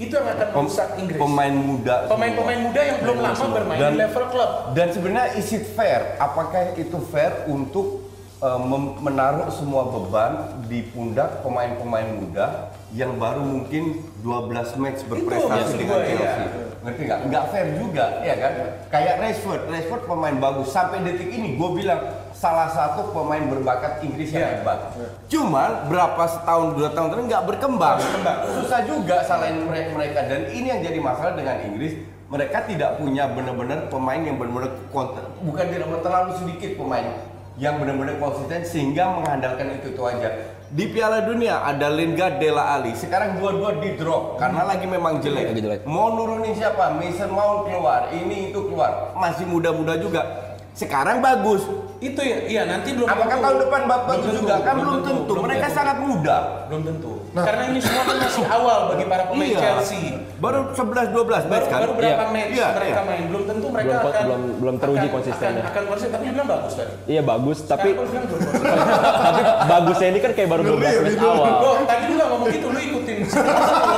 Itu yang akan merusak Inggris. pemain muda Pemain-pemain muda yang belum lama bermain Dan- di level klub. Dan sebenarnya is it fair? Apakah itu fair untuk uh, menaruh semua beban di pundak pemain-pemain muda yang baru mungkin 12 match berprestasi dengan Chelsea? iya. Ngerti nggak? Nggak fair juga, ya kan? Kayak Rashford, Rashford pemain bagus. Sampai detik ini gue bilang salah satu pemain berbakat Inggris yang Iya. hebat. Cuman berapa setahun dua tahun terakhir nggak berkembang. Susah juga salahin mereka, dan ini yang jadi masalah dengan Inggris. Mereka tidak punya benar-benar pemain yang benar-benar konten, bukan tidak terlalu sedikit pemain yang benar-benar konsisten sehingga mengandalkan itu itu aja. Di Piala Dunia ada Lingard, Dela Ali. Sekarang dua-dua di drop karena lagi memang jelek. Lagi jelek. Mau nurunin siapa? Mason Mount keluar, ini itu keluar. Masih muda-muda juga. Sekarang bagus. Itu ya, iya nanti belum Apakah tentu. tahun depan tentu, juga? Kan belum tentu. Mereka tentu. sangat muda. belum tentu. Nah. Karena ini semua kan masih awal bagi para pemain Iya. Chelsea. Baru 11 12 Baru, match kan? baru berapa Iya. match Iya, mereka iya. main, belum tentu mereka Belum- akan belum- belum teruji akan- konsistennya. Akan, akan konsisten, tapi bilang bagus tadi. Iya bagus, tapi Sekarang lu bilang belum bagus. tapi bagusnya ini kan kayak baru 12 match awal. Lo tadi lu gak ngomong gitu, lu ikutin.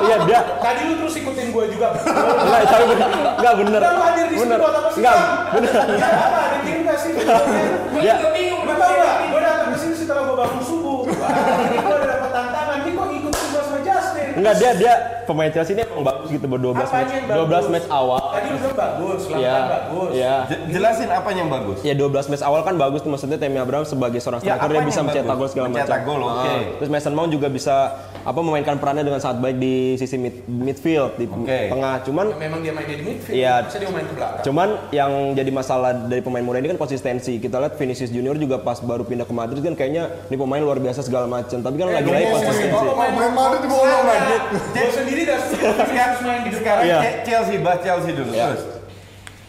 Iya dia tadi lu terus ikutin gue juga. Enggak, tapi bener, enggak bener. Udah lu hadir di sini buat apa sih? Enggak, bener. Ya apa, ada tim gak sih? Ya. Enggak dia dia pemain Chelsea ini emang bagus gitu ber 12 Apanya match. yang 12 bagus? match awal. Tadi lu bilang bagus, Iya. langkah bagus. Iya. Je- Jelasin apa yang bagus. Ya 12 match awal kan bagus tuh maksudnya Tammy Abraham sebagai seorang Ya, striker apa dia yang bisa mencetak bagus? gol segala macam. Mencetak gol, oke. Ah, Terus Mason Mount juga bisa apa memainkan perannya dengan sangat baik di sisi mid, midfield di Oke. tengah. Cuman Ya, memang dia mainnya di midfield, Iya. masa dia main ke belakang. Cuman yang jadi masalah dari pemain muda ini kan konsistensi. Kita lihat Vinicius Junior juga pas baru pindah ke Madrid kan kayaknya ini pemain luar biasa segala macam. Tapi kan lagi-lagi Ngomong konsistensi. pemain Pemain Madrid dibolong lagi. Gue sendiri dah harus main di. Sekarang Iya. Chelsea, bahas Chelsea dulu Iya. terus.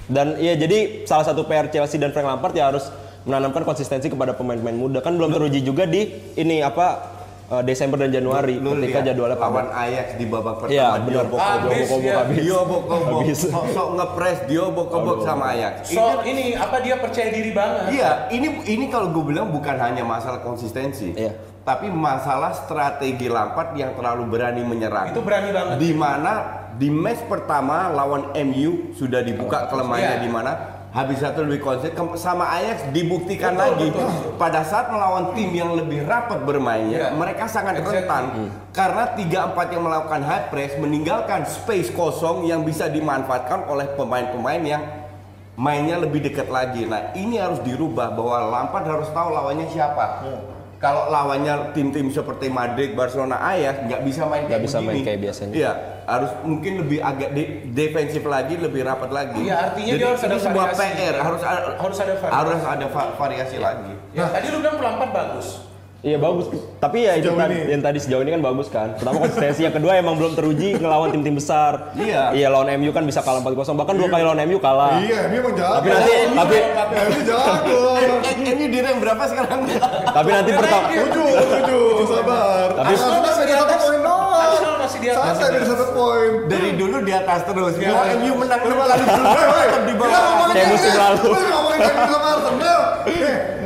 Dan ya jadi salah satu PR Chelsea dan Frank Lampard ya harus menanamkan konsistensi kepada pemain-pemain muda. Kan belum teruji juga di ini apa eh, Desember dan Januari Lu ketika jadwalnya lawan. Ajax di babak pertama Iya, dia benar. bokobok. Habis, Bokobok ya. habis. Dia bokobok. Habis. Sok-sok ngepres, dia bokobok sama Ajax. So, ini apa dia percaya diri banget? Iya, ini ini kalau gue bilang bukan hanya masalah konsistensi, Iya. Tapi masalah strategi Lampard yang terlalu berani menyerang. Itu berani banget. Di mana di match pertama lawan MU sudah dibuka kelemahannya Iya. di mana habis satu lebih Kem- sama Ajax dibuktikan lagi pada saat melawan tim yang lebih rapat bermainnya Iya. mereka sangat Exactly. rentan karena 3-4 yang melakukan high press meninggalkan space kosong yang bisa dimanfaatkan oleh pemain-pemain yang mainnya lebih dekat lagi. Nah, ini harus dirubah bahwa Lampard harus tahu lawannya siapa. Kalau lawannya tim-tim seperti Madrid, Barcelona, Ajax nggak bisa main Nggak kayak bisa main begini. kayak biasanya. Iya, harus mungkin lebih agak de- defensif lagi, lebih rapat lagi. Iya, artinya Jadi dia harus ada sebuah variasi. PR, harus ada Harus ada variasi. harus ada va- variasi lagi. Ya, tadi lu bilang Lampard bagus. Iya bagus, tapi ya itu Sejauh tadi ini. yang tadi sejauh ini kan bagus kan. Pertama konsistensi, yang kedua emang belum teruji ngelawan tim-tim besar. Iya. Iya lawan MU kan bisa kalah 4-0, bahkan dua kali lawan MU kalah. Iya, ini emang jago. Tapi nanti, tapi ini jago. Eh, ini di rank berapa sekarang? tapi nanti pertama, Tujuh, tujuh, sabar. Tapi- di atas poin doang. Masih di atas. Santai beda satu poin. Dari dulu di atas terus. Iya. Kalau MU menang lima kali beruntun tetap di Kita bawah. ngomongin Kayak musim Inggris. lalu. Lu ngomongin sama Arsenal.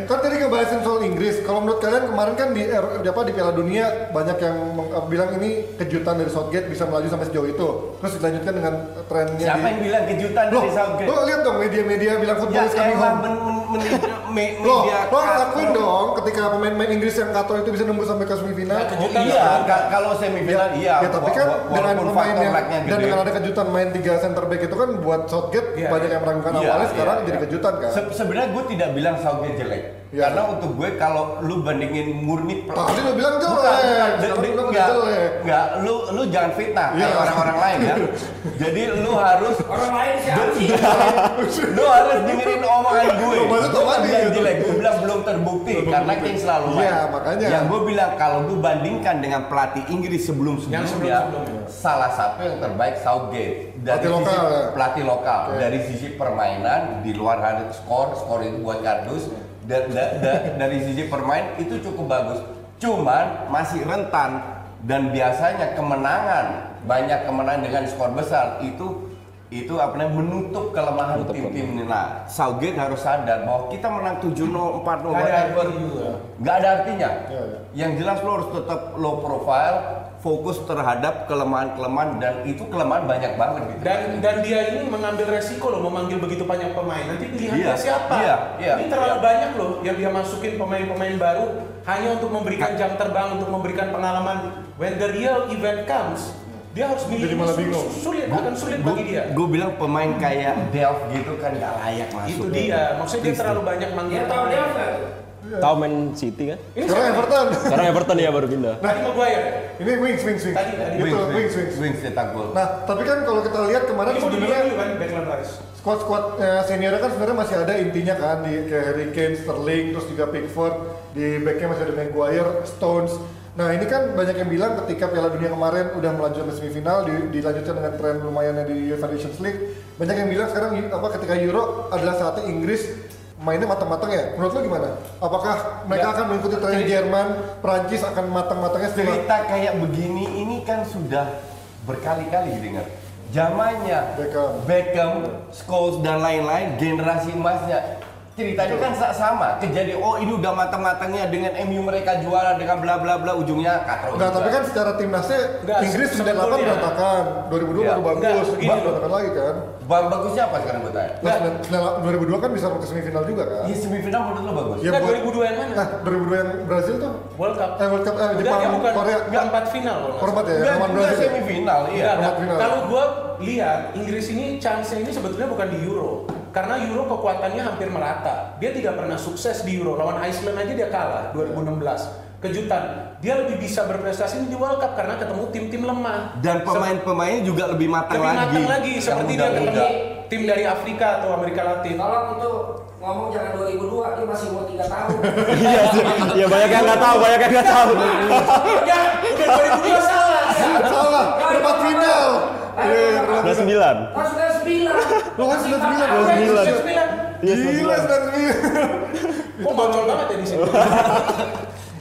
Kan tadi ngebahasin soal Inggris. Kalau menurut kalian kemarin kan di apa di Piala Dunia banyak yang eh, bilang ini kejutan dari Southgate bisa melaju sampai sejauh itu. Terus dilanjutkan dengan trennya Siapa yang bilang kejutan dari Southgate? lo lihat dong media-media bilang football Ya is coming home. media lo kato. akuin dong ketika pemain-pemain Inggris yang kato itu bisa nembus sampai ke semifinal. Oh, iya, ka- kalau semifinal iya. Ya tapi kan dengan pemain yang dan dengan ada kejutan main tiga center back itu kan buat Southgate Iya, banyak yang meragukan Iya, awalnya sekarang iya. jadi kejutan kan. Se- Sebenarnya gue tidak bilang Southgate jelek. Iya. Karena untuk gue kalau lu bandingin murni Tadi lo bilang jelek. Bukan, bukan. Enggak, jelek. enggak. Lu lu jangan fitnah kayak Iya. orang-orang lain ya. Jadi lu harus Orang lain siapa sih? lu harus dengerin omongan gue. Maksud Gue bilang jelek, gue bilang belum terbukti karena King selalu main. Iya, makanya. Yang gue bilang kalau gue bandingkan dengan pelatih Inggris sebelum Yang sebelumnya, sebelum-sebelumnya. salah satu yang terbaik Southgate dari Pelatih sisi lokal, ya? pelatih lokal dari sisi permainan di luar hari skor skor itu buat kardus da- da- da- dari sisi permain itu cukup bagus cuman masih rentan dan biasanya kemenangan banyak kemenangan dengan skor besar itu itu apa namanya menutup kelemahan tim-tim ini. Nah, Southgate harus sadar bahwa kita menang 7-0, 4-0, Nggak ada artinya nggak ada artinya. Iya, iya. Yang jelas lo harus tetap low profile, fokus terhadap kelemahan-kelemahan dan itu kelemahan banyak banget gitu. Dan dan dia ini mengambil resiko loh memanggil begitu banyak pemain. Nanti pilihannya Iya, siapa? iya, iya, ini terlalu iya. banyak loh yang dia masukin pemain-pemain baru hanya untuk memberikan jam terbang, untuk memberikan pengalaman. When the real event comes, dia harus milih Jadi malah bingung. sulit, akan sulit bagi dia. Gue bilang pemain kayak Delft gitu kan nggak layak masuk. Itu dia. Maksudnya dia terlalu banyak manggil Dia tahu dia nggak? tahu main City kan? Ini Sekarang? Everton. Sekarang Everton ya baru pindah. Tadi Maguire. Ini wings, wings, wings. Tadi- tadi. Wings, wings, wings, wings. wings cetak gol. Nah, tapi kan kalau kita lihat kemarin Ini mau sebenarnya kan Declan Rice. squad squad eh, seniornya kan sebenarnya masih ada intinya kan di kayak Harry Kane, Sterling, terus juga Pickford di backnya masih ada Maguire, Stones. Nah ini kan banyak yang bilang ketika Piala Dunia kemarin udah melaju sampai semifinal, di- dilanjutkan dengan tren lumayannya di UEFA Nations League. Banyak yang bilang sekarang apa ketika Euro adalah saatnya Inggris mainnya matang-matang ya. Menurut lo gimana? Apakah mereka Ya. akan mengikuti tren Jerman, Prancis akan matang-matangnya setelah Cerita kayak begini ini kan sudah berkali-kali didengar. Zamannya Beckham. Beckham, Scholes dan lain-lain generasi emasnya ceritanya kan sa- sama kejadian oh ini udah matang-matangnya dengan MU mereka juara dengan bla bla bla ujungnya katro Enggak, tapi kan secara timnasnya Enggak, Inggris sebetulnya. 98 berantakan, 2002 Iya. baru bagus, Enggak, loh. berantakan lagi kan. Bang bagusnya apa sekarang gue tanya? Nah, 2002 kan bisa ke semifinal juga kan? Iya semifinal menurut lo bagus. Ya, buat- 2002 yang mana? Nah, 2002 yang Brazil tuh World Cup. eh World Cup eh Jepang, dia bukan Korea. enggak empat final kalau nggak Hormat ya, Enggak, lawan enggak Brazil. semifinal iya. Enggak, enggak. final. Kalau gua lihat Inggris ini chance-nya ini sebetulnya bukan di Euro. Karena Euro kekuatannya hampir merata. Dia tidak pernah sukses di Euro. Lawan Iceland aja dia kalah 2016. Kejutan. Dia lebih bisa berprestasi di World Cup karena ketemu tim-tim lemah. Dan pemain-pemainnya juga lebih matang lebih lagi. matang lagi seperti dia ketemu tim dari Afrika atau Amerika Latin. Kalau untuk ngomong jangan 2002, dia masih umur 3 tahun. Iya sih. Iya banyak yang nggak tahu, banyak yang nggak tahu. ya, udah 2002 salah. Salah, perempat final. Kelas final. 9. Kan sudah 9. Lo kan sudah sembilan, sembilan. sudah sembilan? Iya, Gila, sudah sembilan. Kok bocor banget ya di sini?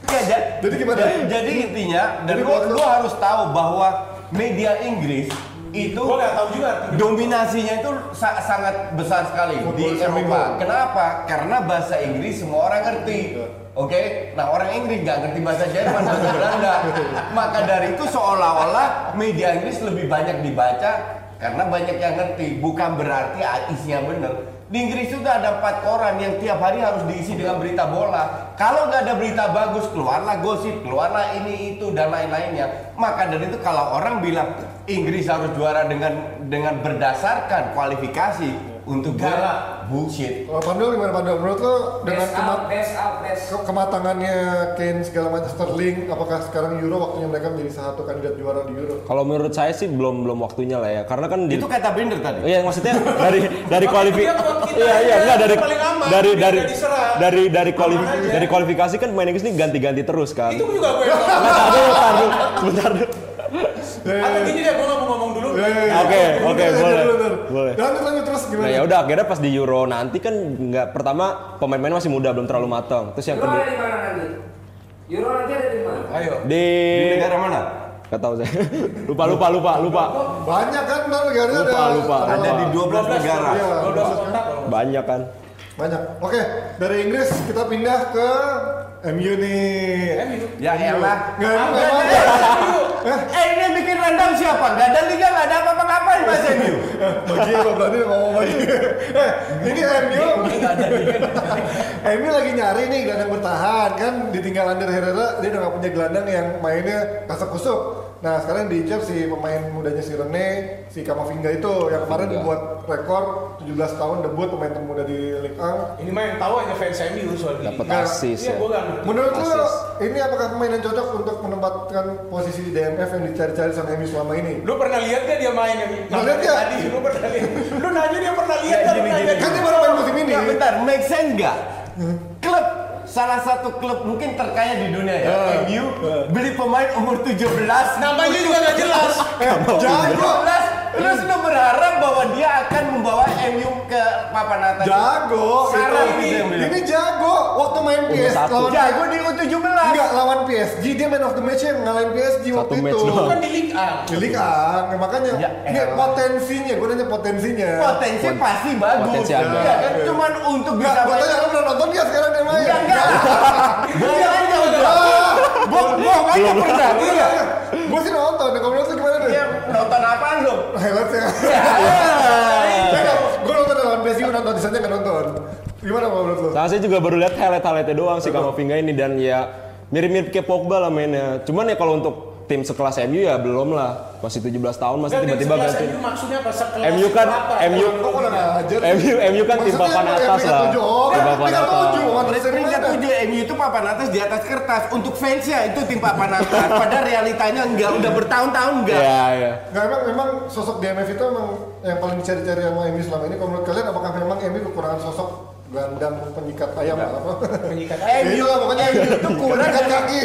Iya, ja- Jadi gimana? Jadi, jadi intinya dan Jadi lu, lu harus tahu bahwa media Inggris itu Gua nggak tahu juga dominasinya itu sa- sangat besar sekali Football di Eropa. Kenapa? Karena bahasa Inggris semua orang ngerti. Oke, nah orang Inggris nggak ngerti bahasa Jerman, bahasa Belanda. Maka dari itu seolah-olah media Inggris lebih banyak dibaca karena banyak yang ngerti. Bukan berarti isinya bener. Di Inggris itu ada empat koran yang tiap hari harus diisi dengan berita bola. Kalau nggak ada berita bagus, keluarlah gosip, keluarlah ini itu dan lain-lainnya. Maka dari itu kalau orang bilang Inggris harus juara dengan dengan berdasarkan kualifikasi untuk juara, bullshit. Kalau Pandol gimana Pandol? Menurut lo dengan Best kemat- out, best out, best. kematangannya Kane segala macam Sterling, apakah sekarang Euro waktunya mereka menjadi salah satu kandidat juara di Euro? Kalau menurut saya sih belum belum waktunya lah ya. Karena kan di Itu kata Binder tadi. Iya maksudnya dari dari kualifikasi iya iya enggak dari dari dari dari dari dari kualifikasi kan pemain Inggris ini ganti-ganti terus kan. Itu juga gue yang ngomong. Bentar dulu, Atau gini deh, gue nggak mau ngomong dulu. Oke, oke, boleh. Boleh. Lanjut lanjut terus gimana? Nah ya udah akhirnya pas di Euro nanti kan nggak pertama pemain-pemain masih muda belum terlalu matang. Terus yang Euro kedua ada di mana nanti? Euro nanti ada di mana? Ayo. di Di negara mana? nggak tahu saya lupa lupa lupa lupa Banyak kan ntar negara Lupa, ada lupa. Ada di 12 negara. Iya, 12 kota kalau banyak kan. banyak. Oke, dari Inggris kita pindah ke MU nih. MU. Ya elah. Nggak, Ah, nggak nggak ada. Eh ini yang bikin rendang siapa? Gak ada liga, gak ada apa-apa-ngapain Mas MU. Bagi lo berani ngomong bagi. Eh, ini MU. MU lagi nyari nih gelandang bertahan kan ditinggal Ander Herrera dia udah gak punya gelandang yang mainnya kasak kusuk. Nah sekarang diincar si pemain mudanya si Rene, si Kamavinga itu yang kemarin dibuat rekor 17 tahun debut pemain termuda di Ligue 1. Ini mah yang tahu hanya fans MU soal. Dapat Nggak, asis Iya, ya. gue gak ngerti. Menurut lo ini apakah pemain yang cocok untuk menempatkan posisi di DMF yang dicari-cari sama MU selama ini? Lu pernah lihat gak dia main yang Pernah lihat nggak? tadi? Lu pernah lihat? Lu nanya dia pernah lihat Ya, gini. Kan dia baru main musim ini. Ya bentar, make sense gak? Klub salah satu klub mungkin terkaya di dunia ya, MU beli pemain umur 17 Namanya juga gak jelas. Eh, jago, 17 terus lu berharap bahwa dia akan membawa MU ke papan atas jago. Sekarang Itu- ini ini jago. Waktu main PS satu. lawan jago di U17 Enggak lawan PSG dia man of the match yang ngalahin PSG Satu waktu match itu. doang. Bukan di Liga A. Jadi kan, makanya Ya ini potensinya, gue nanya potensinya. potensi pasti bagus Potensi ada. Ya kan cuman untuk Enggak, bisa gue tanya lu pernah nonton dia sekarang dia main? Enggak, enggak. Bohong aja udah. Bohong bohong aja pernah. Iya. Gue sih nonton, menurut lu gimana deh? Dia nonton apaan lu? Highlights ya. Gue nonton lawan PSG, gue nonton di sana nggak nonton. Gimana kalau menurut lu? Nah, saya juga baru lihat highlight-highlightnya doang sih Kamavinga ini dan ya mirip-mirip kayak Pogba lah mainnya. Cuman ya kalau untuk tim sekelas MU ya belum lah. Masih 17 tahun masih tiba-tiba sekelas ganti. MU maksudnya apa? Sekelas MU kan apa? MU? MU MU kan tim papan atas lah. Tim papan atas. Peringkat United. tujuh MU itu papan atas di atas kertas. Untuk fansnya itu tim papan atas. Padahal realitanya enggak. Udah bertahun-tahun enggak. Iya, iya. Nggak, emang, memang sosok DMF itu emang yang paling dicari-cari sama MU selama ini. Kalau menurut kalian, apakah memang MU kekurangan sosok gelandang penyikat ayam apa? Penyikat Ya MU itulah, pokoknya MU itu kurang dari kaki.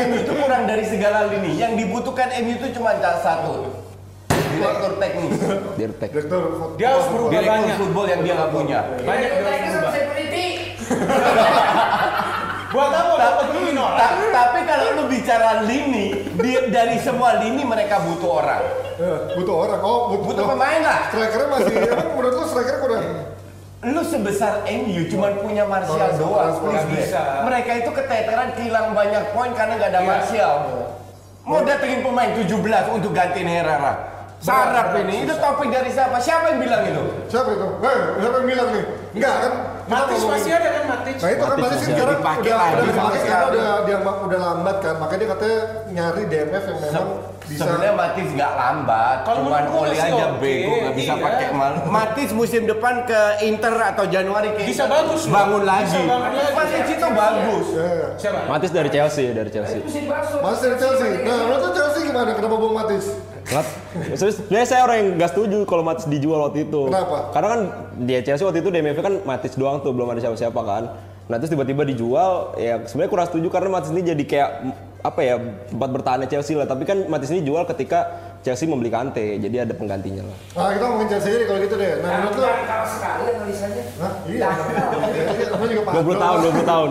MU itu kurang dari segala lini. Yang dibutuhkan MU itu cuma satu. Direktur teknis. Dirtek. Direktur Dia harus berubah Direktur banyak. football yang dia nggak punya. Banyak Direktur dia harus teknis sama berubah. security. Buat apa? Dapat orang. Ta- tapi kalau lu bicara lini, di- dari semua lini mereka butuh orang. Eh, butuh orang. Oh, butuh, Butuh pemain lah. Strikernya masih, emang menurut lu striker kurang? Lu sebesar MU cuma punya Martial doang. Nggak bisa. Mereka itu keteteran kehilangan banyak poin karena nggak ada Iya. Martial. Mau datengin pemain 17 untuk gantiin Herrera. Sarap ini, itu topik dari siapa? Siapa yang bilang itu? Siapa itu? Eh, siapa yang bilang nih? Enggak kan? Matis masih ada kan Matis? Nah itu kan Matic masih sekarang dipakai udah, lagi udah udah dia udah lambat kan, makanya dia katanya nyari DMF yang memang bisa. Sebenarnya Matis nggak lambat, Kalau cuman sih aja oke, bego nggak bisa iya. pakai mal. Matis musim depan ke Inter atau Januari ke Bisa Inter, bagus loh. bangun lagi. Bisa bangun lagi. Matis itu bagus. Ya, ya. Siapa? Matis dari Chelsea, dari Chelsea. Mas dari Chelsea. Nah, menurut lu Chelsea gimana? Kenapa buang Matis? Sebenarnya saya orang yang nggak setuju kalau Matis dijual waktu itu. Kenapa? Karena kan di Chelsea waktu itu DMF kan Matis doang tuh, belum ada siapa-siapa kan. Nah terus tiba-tiba dijual, ya sebenarnya kurang setuju karena Matis ini jadi kayak apa ya tempat bertahannya Chelsea lah. Tapi kan Matis ini jual ketika Chelsea membeli Kante, jadi ada penggantinya lah. Nah, kita ngomongin Chelsea aja kalau gitu deh. Nah, menurut lu Kalau sekali analisanya. Hah? Iya. Iya, Aku juga paham. 20 tahun, 20 tahun.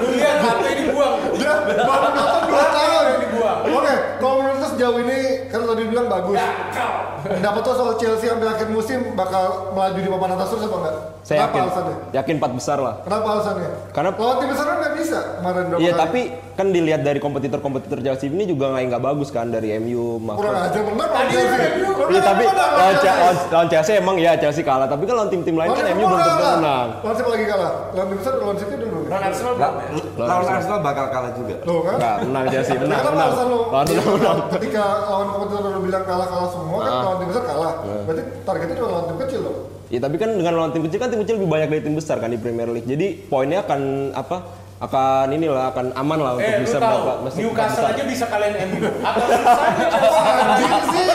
Lu lihat HP dibuang. Ya, baru nonton 2 tahun. dibuang. Oke, kalau menurut lu sejauh ini kan tadi bilang bagus. Kau. pendapat tuh soal Chelsea sampai akhir musim bakal melaju di papan atas terus apa enggak? Saya Kenapa yakin, alasannya? yakin empat besar lah. Kenapa alasannya? Karena- lawan tim besar kan nggak bisa kemarin berapa Iya kali. tapi kan dilihat dari kompetitor-kompetitor Chelsea ini juga nggak nggak bagus kan dari MU. kurang aja menang lawan Tadi Chelsea. Iya tapi lawan lawan, Chelsea. lawan, lawan Chelsea emang ya Chelsea kalah tapi kan lawan tim-tim lain Lawan kan MU belum tentu menang. Lawan siapa lagi kalah? Lawan tim besar lawan City dulu. Non Arsenal La- belum ya? lawan Arsenal bakal kalah juga. Tuh kan? Nggak, menang Chelsea, menang, menang. Lawan Arsenal menang. Ketika lawan kompetitor lo bilang kalah-kalah semua kan lawan tim besar kalah. Berarti targetnya cuma lawan tim kecil loh. Ya tapi kan dengan lawan tim kecil kan tim kecil lebih banyak dari tim besar kan di Premier League. Jadi poinnya akan apa? Akan inilah akan aman lah untuk Eh, bisa tahu, mendapat masuk empat Newcastle aja bisa kalian MU.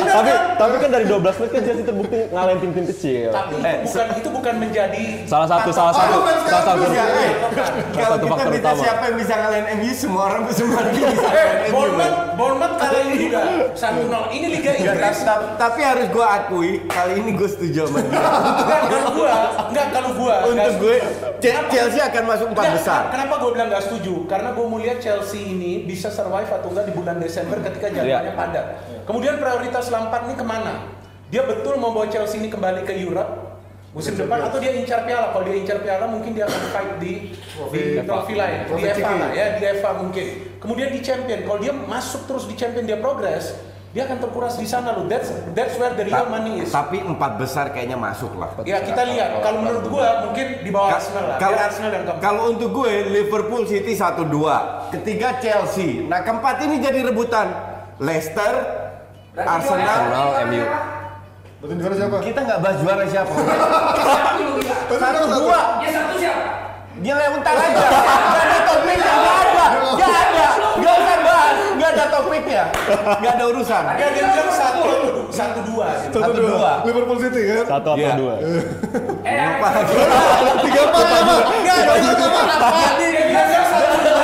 Tapi tapi kan dari 12 match kan Chelsea terbukti ngalahin tim-tim kecil. Tapi itu Eh, bukan itu bukan menjadi Salah satu salah satu salah satu sekarang Ya, eh, kalau satu kita faktor minta utama. siapa yang bisa ngalahin MU, semua orang semua tim bisa Eh. Bournemouth, Bournemouth kali ini juga 1-0. Ini Liga Ya, Inggris. tapi, harus gue akui kali ini gue setuju sama dia. Enggak, kalau gua, enggak kalau gua. Untuk gue, Chelsea akan masuk empat Nggak, besar. Kenapa gue bilang nggak setuju? Karena gue mau lihat Chelsea ini bisa survive atau enggak di bulan Desember ketika jadwalnya Iya. padat. Kemudian prioritas Lampard ini ke mana? Dia betul mau bawa Chelsea ini kembali ke Europe musim depan atau dia incar piala? Kalau dia incar piala mungkin dia akan fight di di trofi lain, di FA ya, di FA mungkin. Kemudian di Champion, kalau dia masuk terus di Champion dia progres, dia akan terkuras di sana loh. That's that's where the real money is. Tapi empat besar kayaknya masuk lah. Ya kita lihat. Kalau menurut gua mungkin di bawah Arsenal lah. Kalau Arsenal yang keempat. kalau untuk gue Liverpool City 1-2, ketiga Chelsea. Nah, keempat ini jadi rebutan Leicester, Arsenal. Arsenal, MU. Berarti juara siapa? Kita nggak bahas juara siapa. Satu ya. Satu dua. Dia satu siapa? Dia lewat aja. Gak ada topiknya, gak ada. Gak ada. Gak usah bahas. Gak ada Gak ada urusan. Dia dia bilang satu satu dua. Satu dua. Liverpool City kan? Satu atau Iya. dua. Eh, lagi. Tiga empat apa? Gak ada urusan. dia bilang satu dua.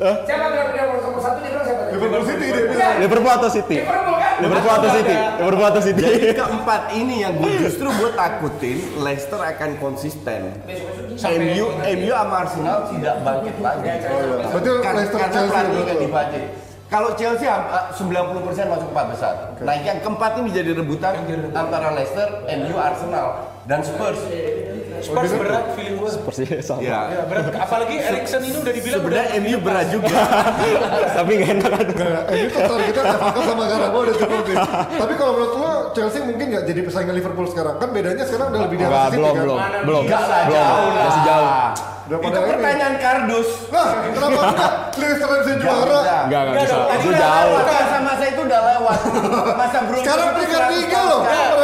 Siapa bilang dia nomor satu dia bilang siapa? tadi? Liverpool City dia bilang. Liverpool atau City? Liverpool kan? Liverpool atau City? Liverpool atau City? Jadi keempat ini yang gue justru gue takutin Leicester akan konsisten. MU, MU sama Arsenal tidak bangkit lagi. Berarti Karena, Leicester karena Chelsea perandingan betul. dibajik. Kalau Chelsea ah, 90% masuk empat besar. Nah yang keempat ini jadi rebutan antara Leicester, MU, Arsenal dan Spurs. Spurs berat feeling gue. Persis sama. Ya. Ya, berat. Apalagi Erikson ini udah dibilang udah Sebenarnya MU berat juga. Tapi nggak enak kan. Enggak, ini tuh targetnya sama Carabao udah cukup sih. Tapi kalau menurut lo Chelsea mungkin nggak jadi pesaingnya Liverpool sekarang? Kan bedanya sekarang udah lebih di atas City belum, kan? belum, belum, Enggak lah, belum, jauh lah. masih jauh. Udah Itu ini. pertanyaan kardus. Nah, kenapa enggak? Leicester yang bisa juara. Enggak, enggak bisa. Itu Udah jauh. lewat, Masa-masa itu udah lewat. Masa beruntung. Sekarang itu peringkat 100 tiga loh.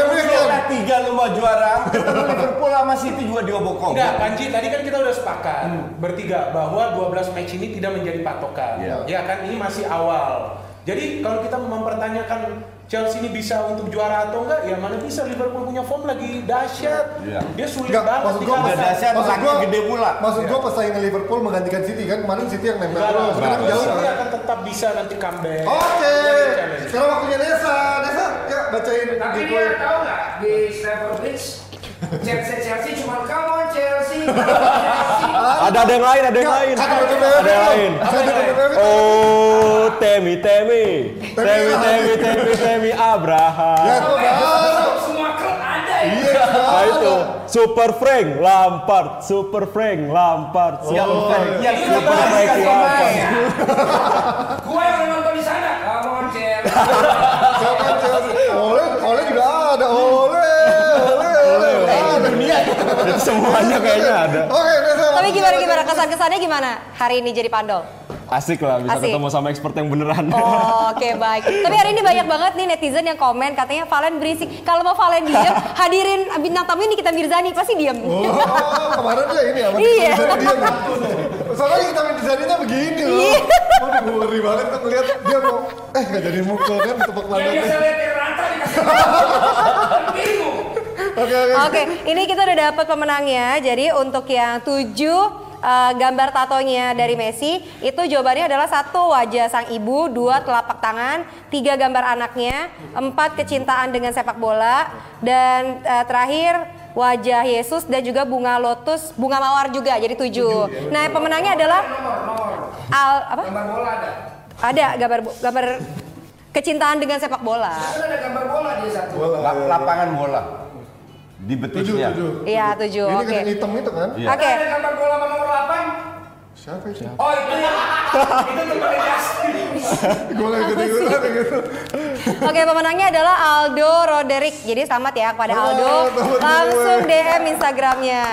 Peringkat tiga lu mau juara. Liverpool sama City juga diobok-obok. Enggak, Panji, tadi kan kita udah sepakat bertiga bahwa 12 match ini tidak menjadi patokan. Ya kan ini masih awal. Jadi kalau kita mempertanyakan Chelsea ini bisa untuk juara atau enggak, ya mana bisa Liverpool punya form lagi dahsyat. Iya. Dia sulit Enggak, banget maksud gua dahsyat, Maksud gua- gede pula. Maksud gua pesaingnya Liverpool menggantikan City kan kemarin City yang nempel terus. Sekarang enggak. jauh City kan? akan tetap bisa nanti comeback. Oke, challenge. sekarang waktunya Desa. Desa, ya bacain Tapi di dia tahu nggak di Stamford Bridge Chelsea Chelsea cuma come on Chelsea. Ada ada yang lain, ada yang lain. Ada yang lain. Ada yang lain. Oh, Temi, Temi, Temi, Temi, Temi, Temi, Ya, Abraham. itu kan. Semua klub ada ya. Iya, Nah itu, Super Frank Lampard, Super Frank Lampard. Yang Super yang Ini Super apa? Frank Lampard. Gua yang nonton di sana. Come on Chelsea. Siapa Chelsea? Oleh, Itu semuanya kayaknya ada. Oke. Tapi gimana gimana kesan-kesannya gimana hari ini jadi pandol? Asik lah bisa Asik. ketemu sama expert yang beneran. Oh, Oke baik. Tapi hari ini banyak banget nih netizen yang komen katanya Valen berisik. Kalau mau Valen diam, hadirin bintang tamu ini kita Mirzani pasti diam. Oh, kemarin dia ini apa? Iya. Dia Soalnya kita desainnya begini loh. Iya. Waduh, ngeri banget kan ngeliat dia mau, eh nggak jadi mukul kan tepuk Yang lantai. biasa lihat dikasih. Bingung. Oke, oke. Oke, ini kita udah dapat pemenangnya. Jadi untuk yang tujuh eh, gambar tatonya dari Messi, itu jawabannya adalah satu wajah sang ibu, dua telapak tangan, tiga gambar anaknya, empat kecintaan dengan sepak bola, dan eh, terakhir wajah Yesus dan juga bunga lotus, bunga mawar juga. Jadi tujuh. Nah, pemenangnya adalah. Al apa? Gambar bola ada. Ada gambar gambar kecintaan dengan sepak bola. Ada gambar bola dia satu. Bola. La- lapangan bola di betisnya. tujuh. Iya, tujuh. Ini Oke. kan yang hitam itu kan? Iya. Oke. Ada gambar bola sama nomor 8. Siapa itu? Oh itu ya. itu Justin. Gue lagi gitu. Oke, pemenangnya adalah Aldo Roderick. Jadi selamat ya kepada Aldo. Langsung. DM Instagramnya.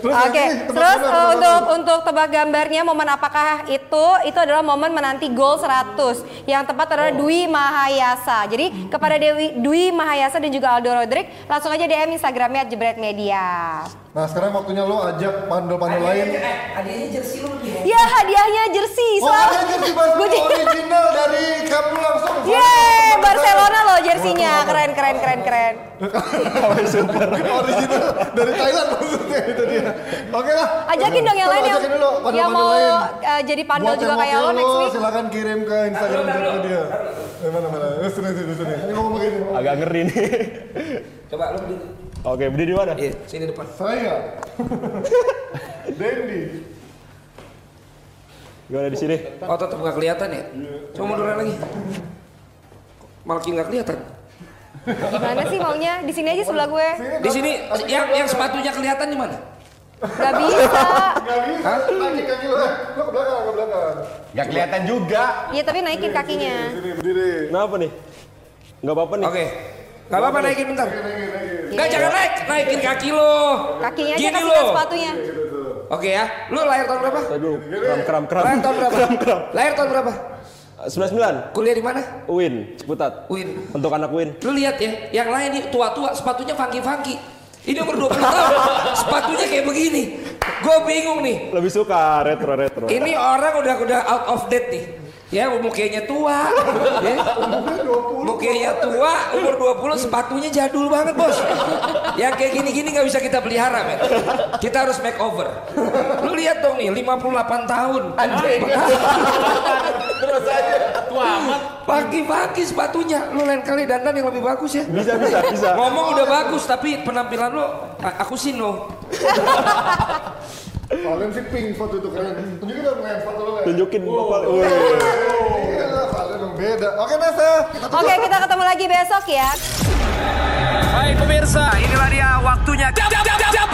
Terus Oke, tebak terus dulu, eh, tebak untuk dulu. untuk tebak gambarnya momen apakah itu? Itu adalah momen menanti gol 100. Yang tepat adalah Dwi Mahayasa. Jadi kepada Dewi Dwi Mahayasa dan juga Aldo Roderick, langsung aja DM Instagramnya Jebret Media. Nah sekarang waktunya lo ajak pandol-pandol lain. Hadiahnya, eh, hadiahnya jersey lu lebih hebat. Ya hadiahnya jersey. Oh ada jersey Gua jadi- original dari Nou langsung. Yeay, Barcelona loh jersinya. Keren, keren, keren, keren. original dari Thailand maksudnya itu dia. Oke lah. Ajakin dong yang lain yang, dulu, mau eh, jadi pandol Buat juga kayak lo next week. Silakan kirim ke Instagram. Eh, mana mana? Eh, sini sini sini. Ini begini. ngomong. Agak ngeri nih. Coba lu berdiri. Oke, berdiri di mana? Iya, sini depan. Saya. Dendi. Gimana di sini? Oh tetap nggak kelihatan ya? Coba munduran lagi. Makin nggak kelihatan. Gimana sih maunya? Di sini aja sebelah gue. Di sini yang yang sepatunya kelihatan di mana? Gak bisa. Gak bisa. Kaki kaki lo. Lo ke belakang ke belakang. Nggak kelihatan juga. Iya tapi naikin kakinya. Sini berdiri. Kenapa nih? Nggak apa-apa nih. Oke. Gak apa-apa naikin bentar. Enggak jangan naik, naikin kaki lo. Kakinya aja Gini kasih lo. sepatunya. Oke ya. Lu lahir tahun berapa? Dulu kram kram kram. Lahir tahun berapa? Kram kram. Lahir tahun berapa? 99. Kuliah di mana? Win, Ciputat. Win. Untuk anak Win. Lu lihat ya, yang lain nih tua-tua sepatunya funky-funky. Ini umur 20 tahun, sepatunya kayak begini. Gue bingung nih. Lebih suka retro retro. Ini orang udah udah out of date nih. Ya mukanya tua, ya. mukanya tua, umur 20, sepatunya jadul banget bos. Yang kayak gini-gini nggak bisa kita pelihara men. Kita harus make over. Lu lihat dong nih, 58 tahun. Terus aja. Tua amat. Pagi-pagi sepatunya, lu lain kali dandan yang lebih bagus ya. Bisa bisa bisa. Ngomong udah bagus, tapi penampilan lu, aku sih no. Kalian sih pink foto itu kalian. Tunjukin dong Len, foto lo Len. Tunjukin bapak. Iya kalian yang beda. Oke. Kita Oke kita ketemu lagi besok ya. Baik pemirsa, inilah dia waktunya. Jab, jab, jab, jab,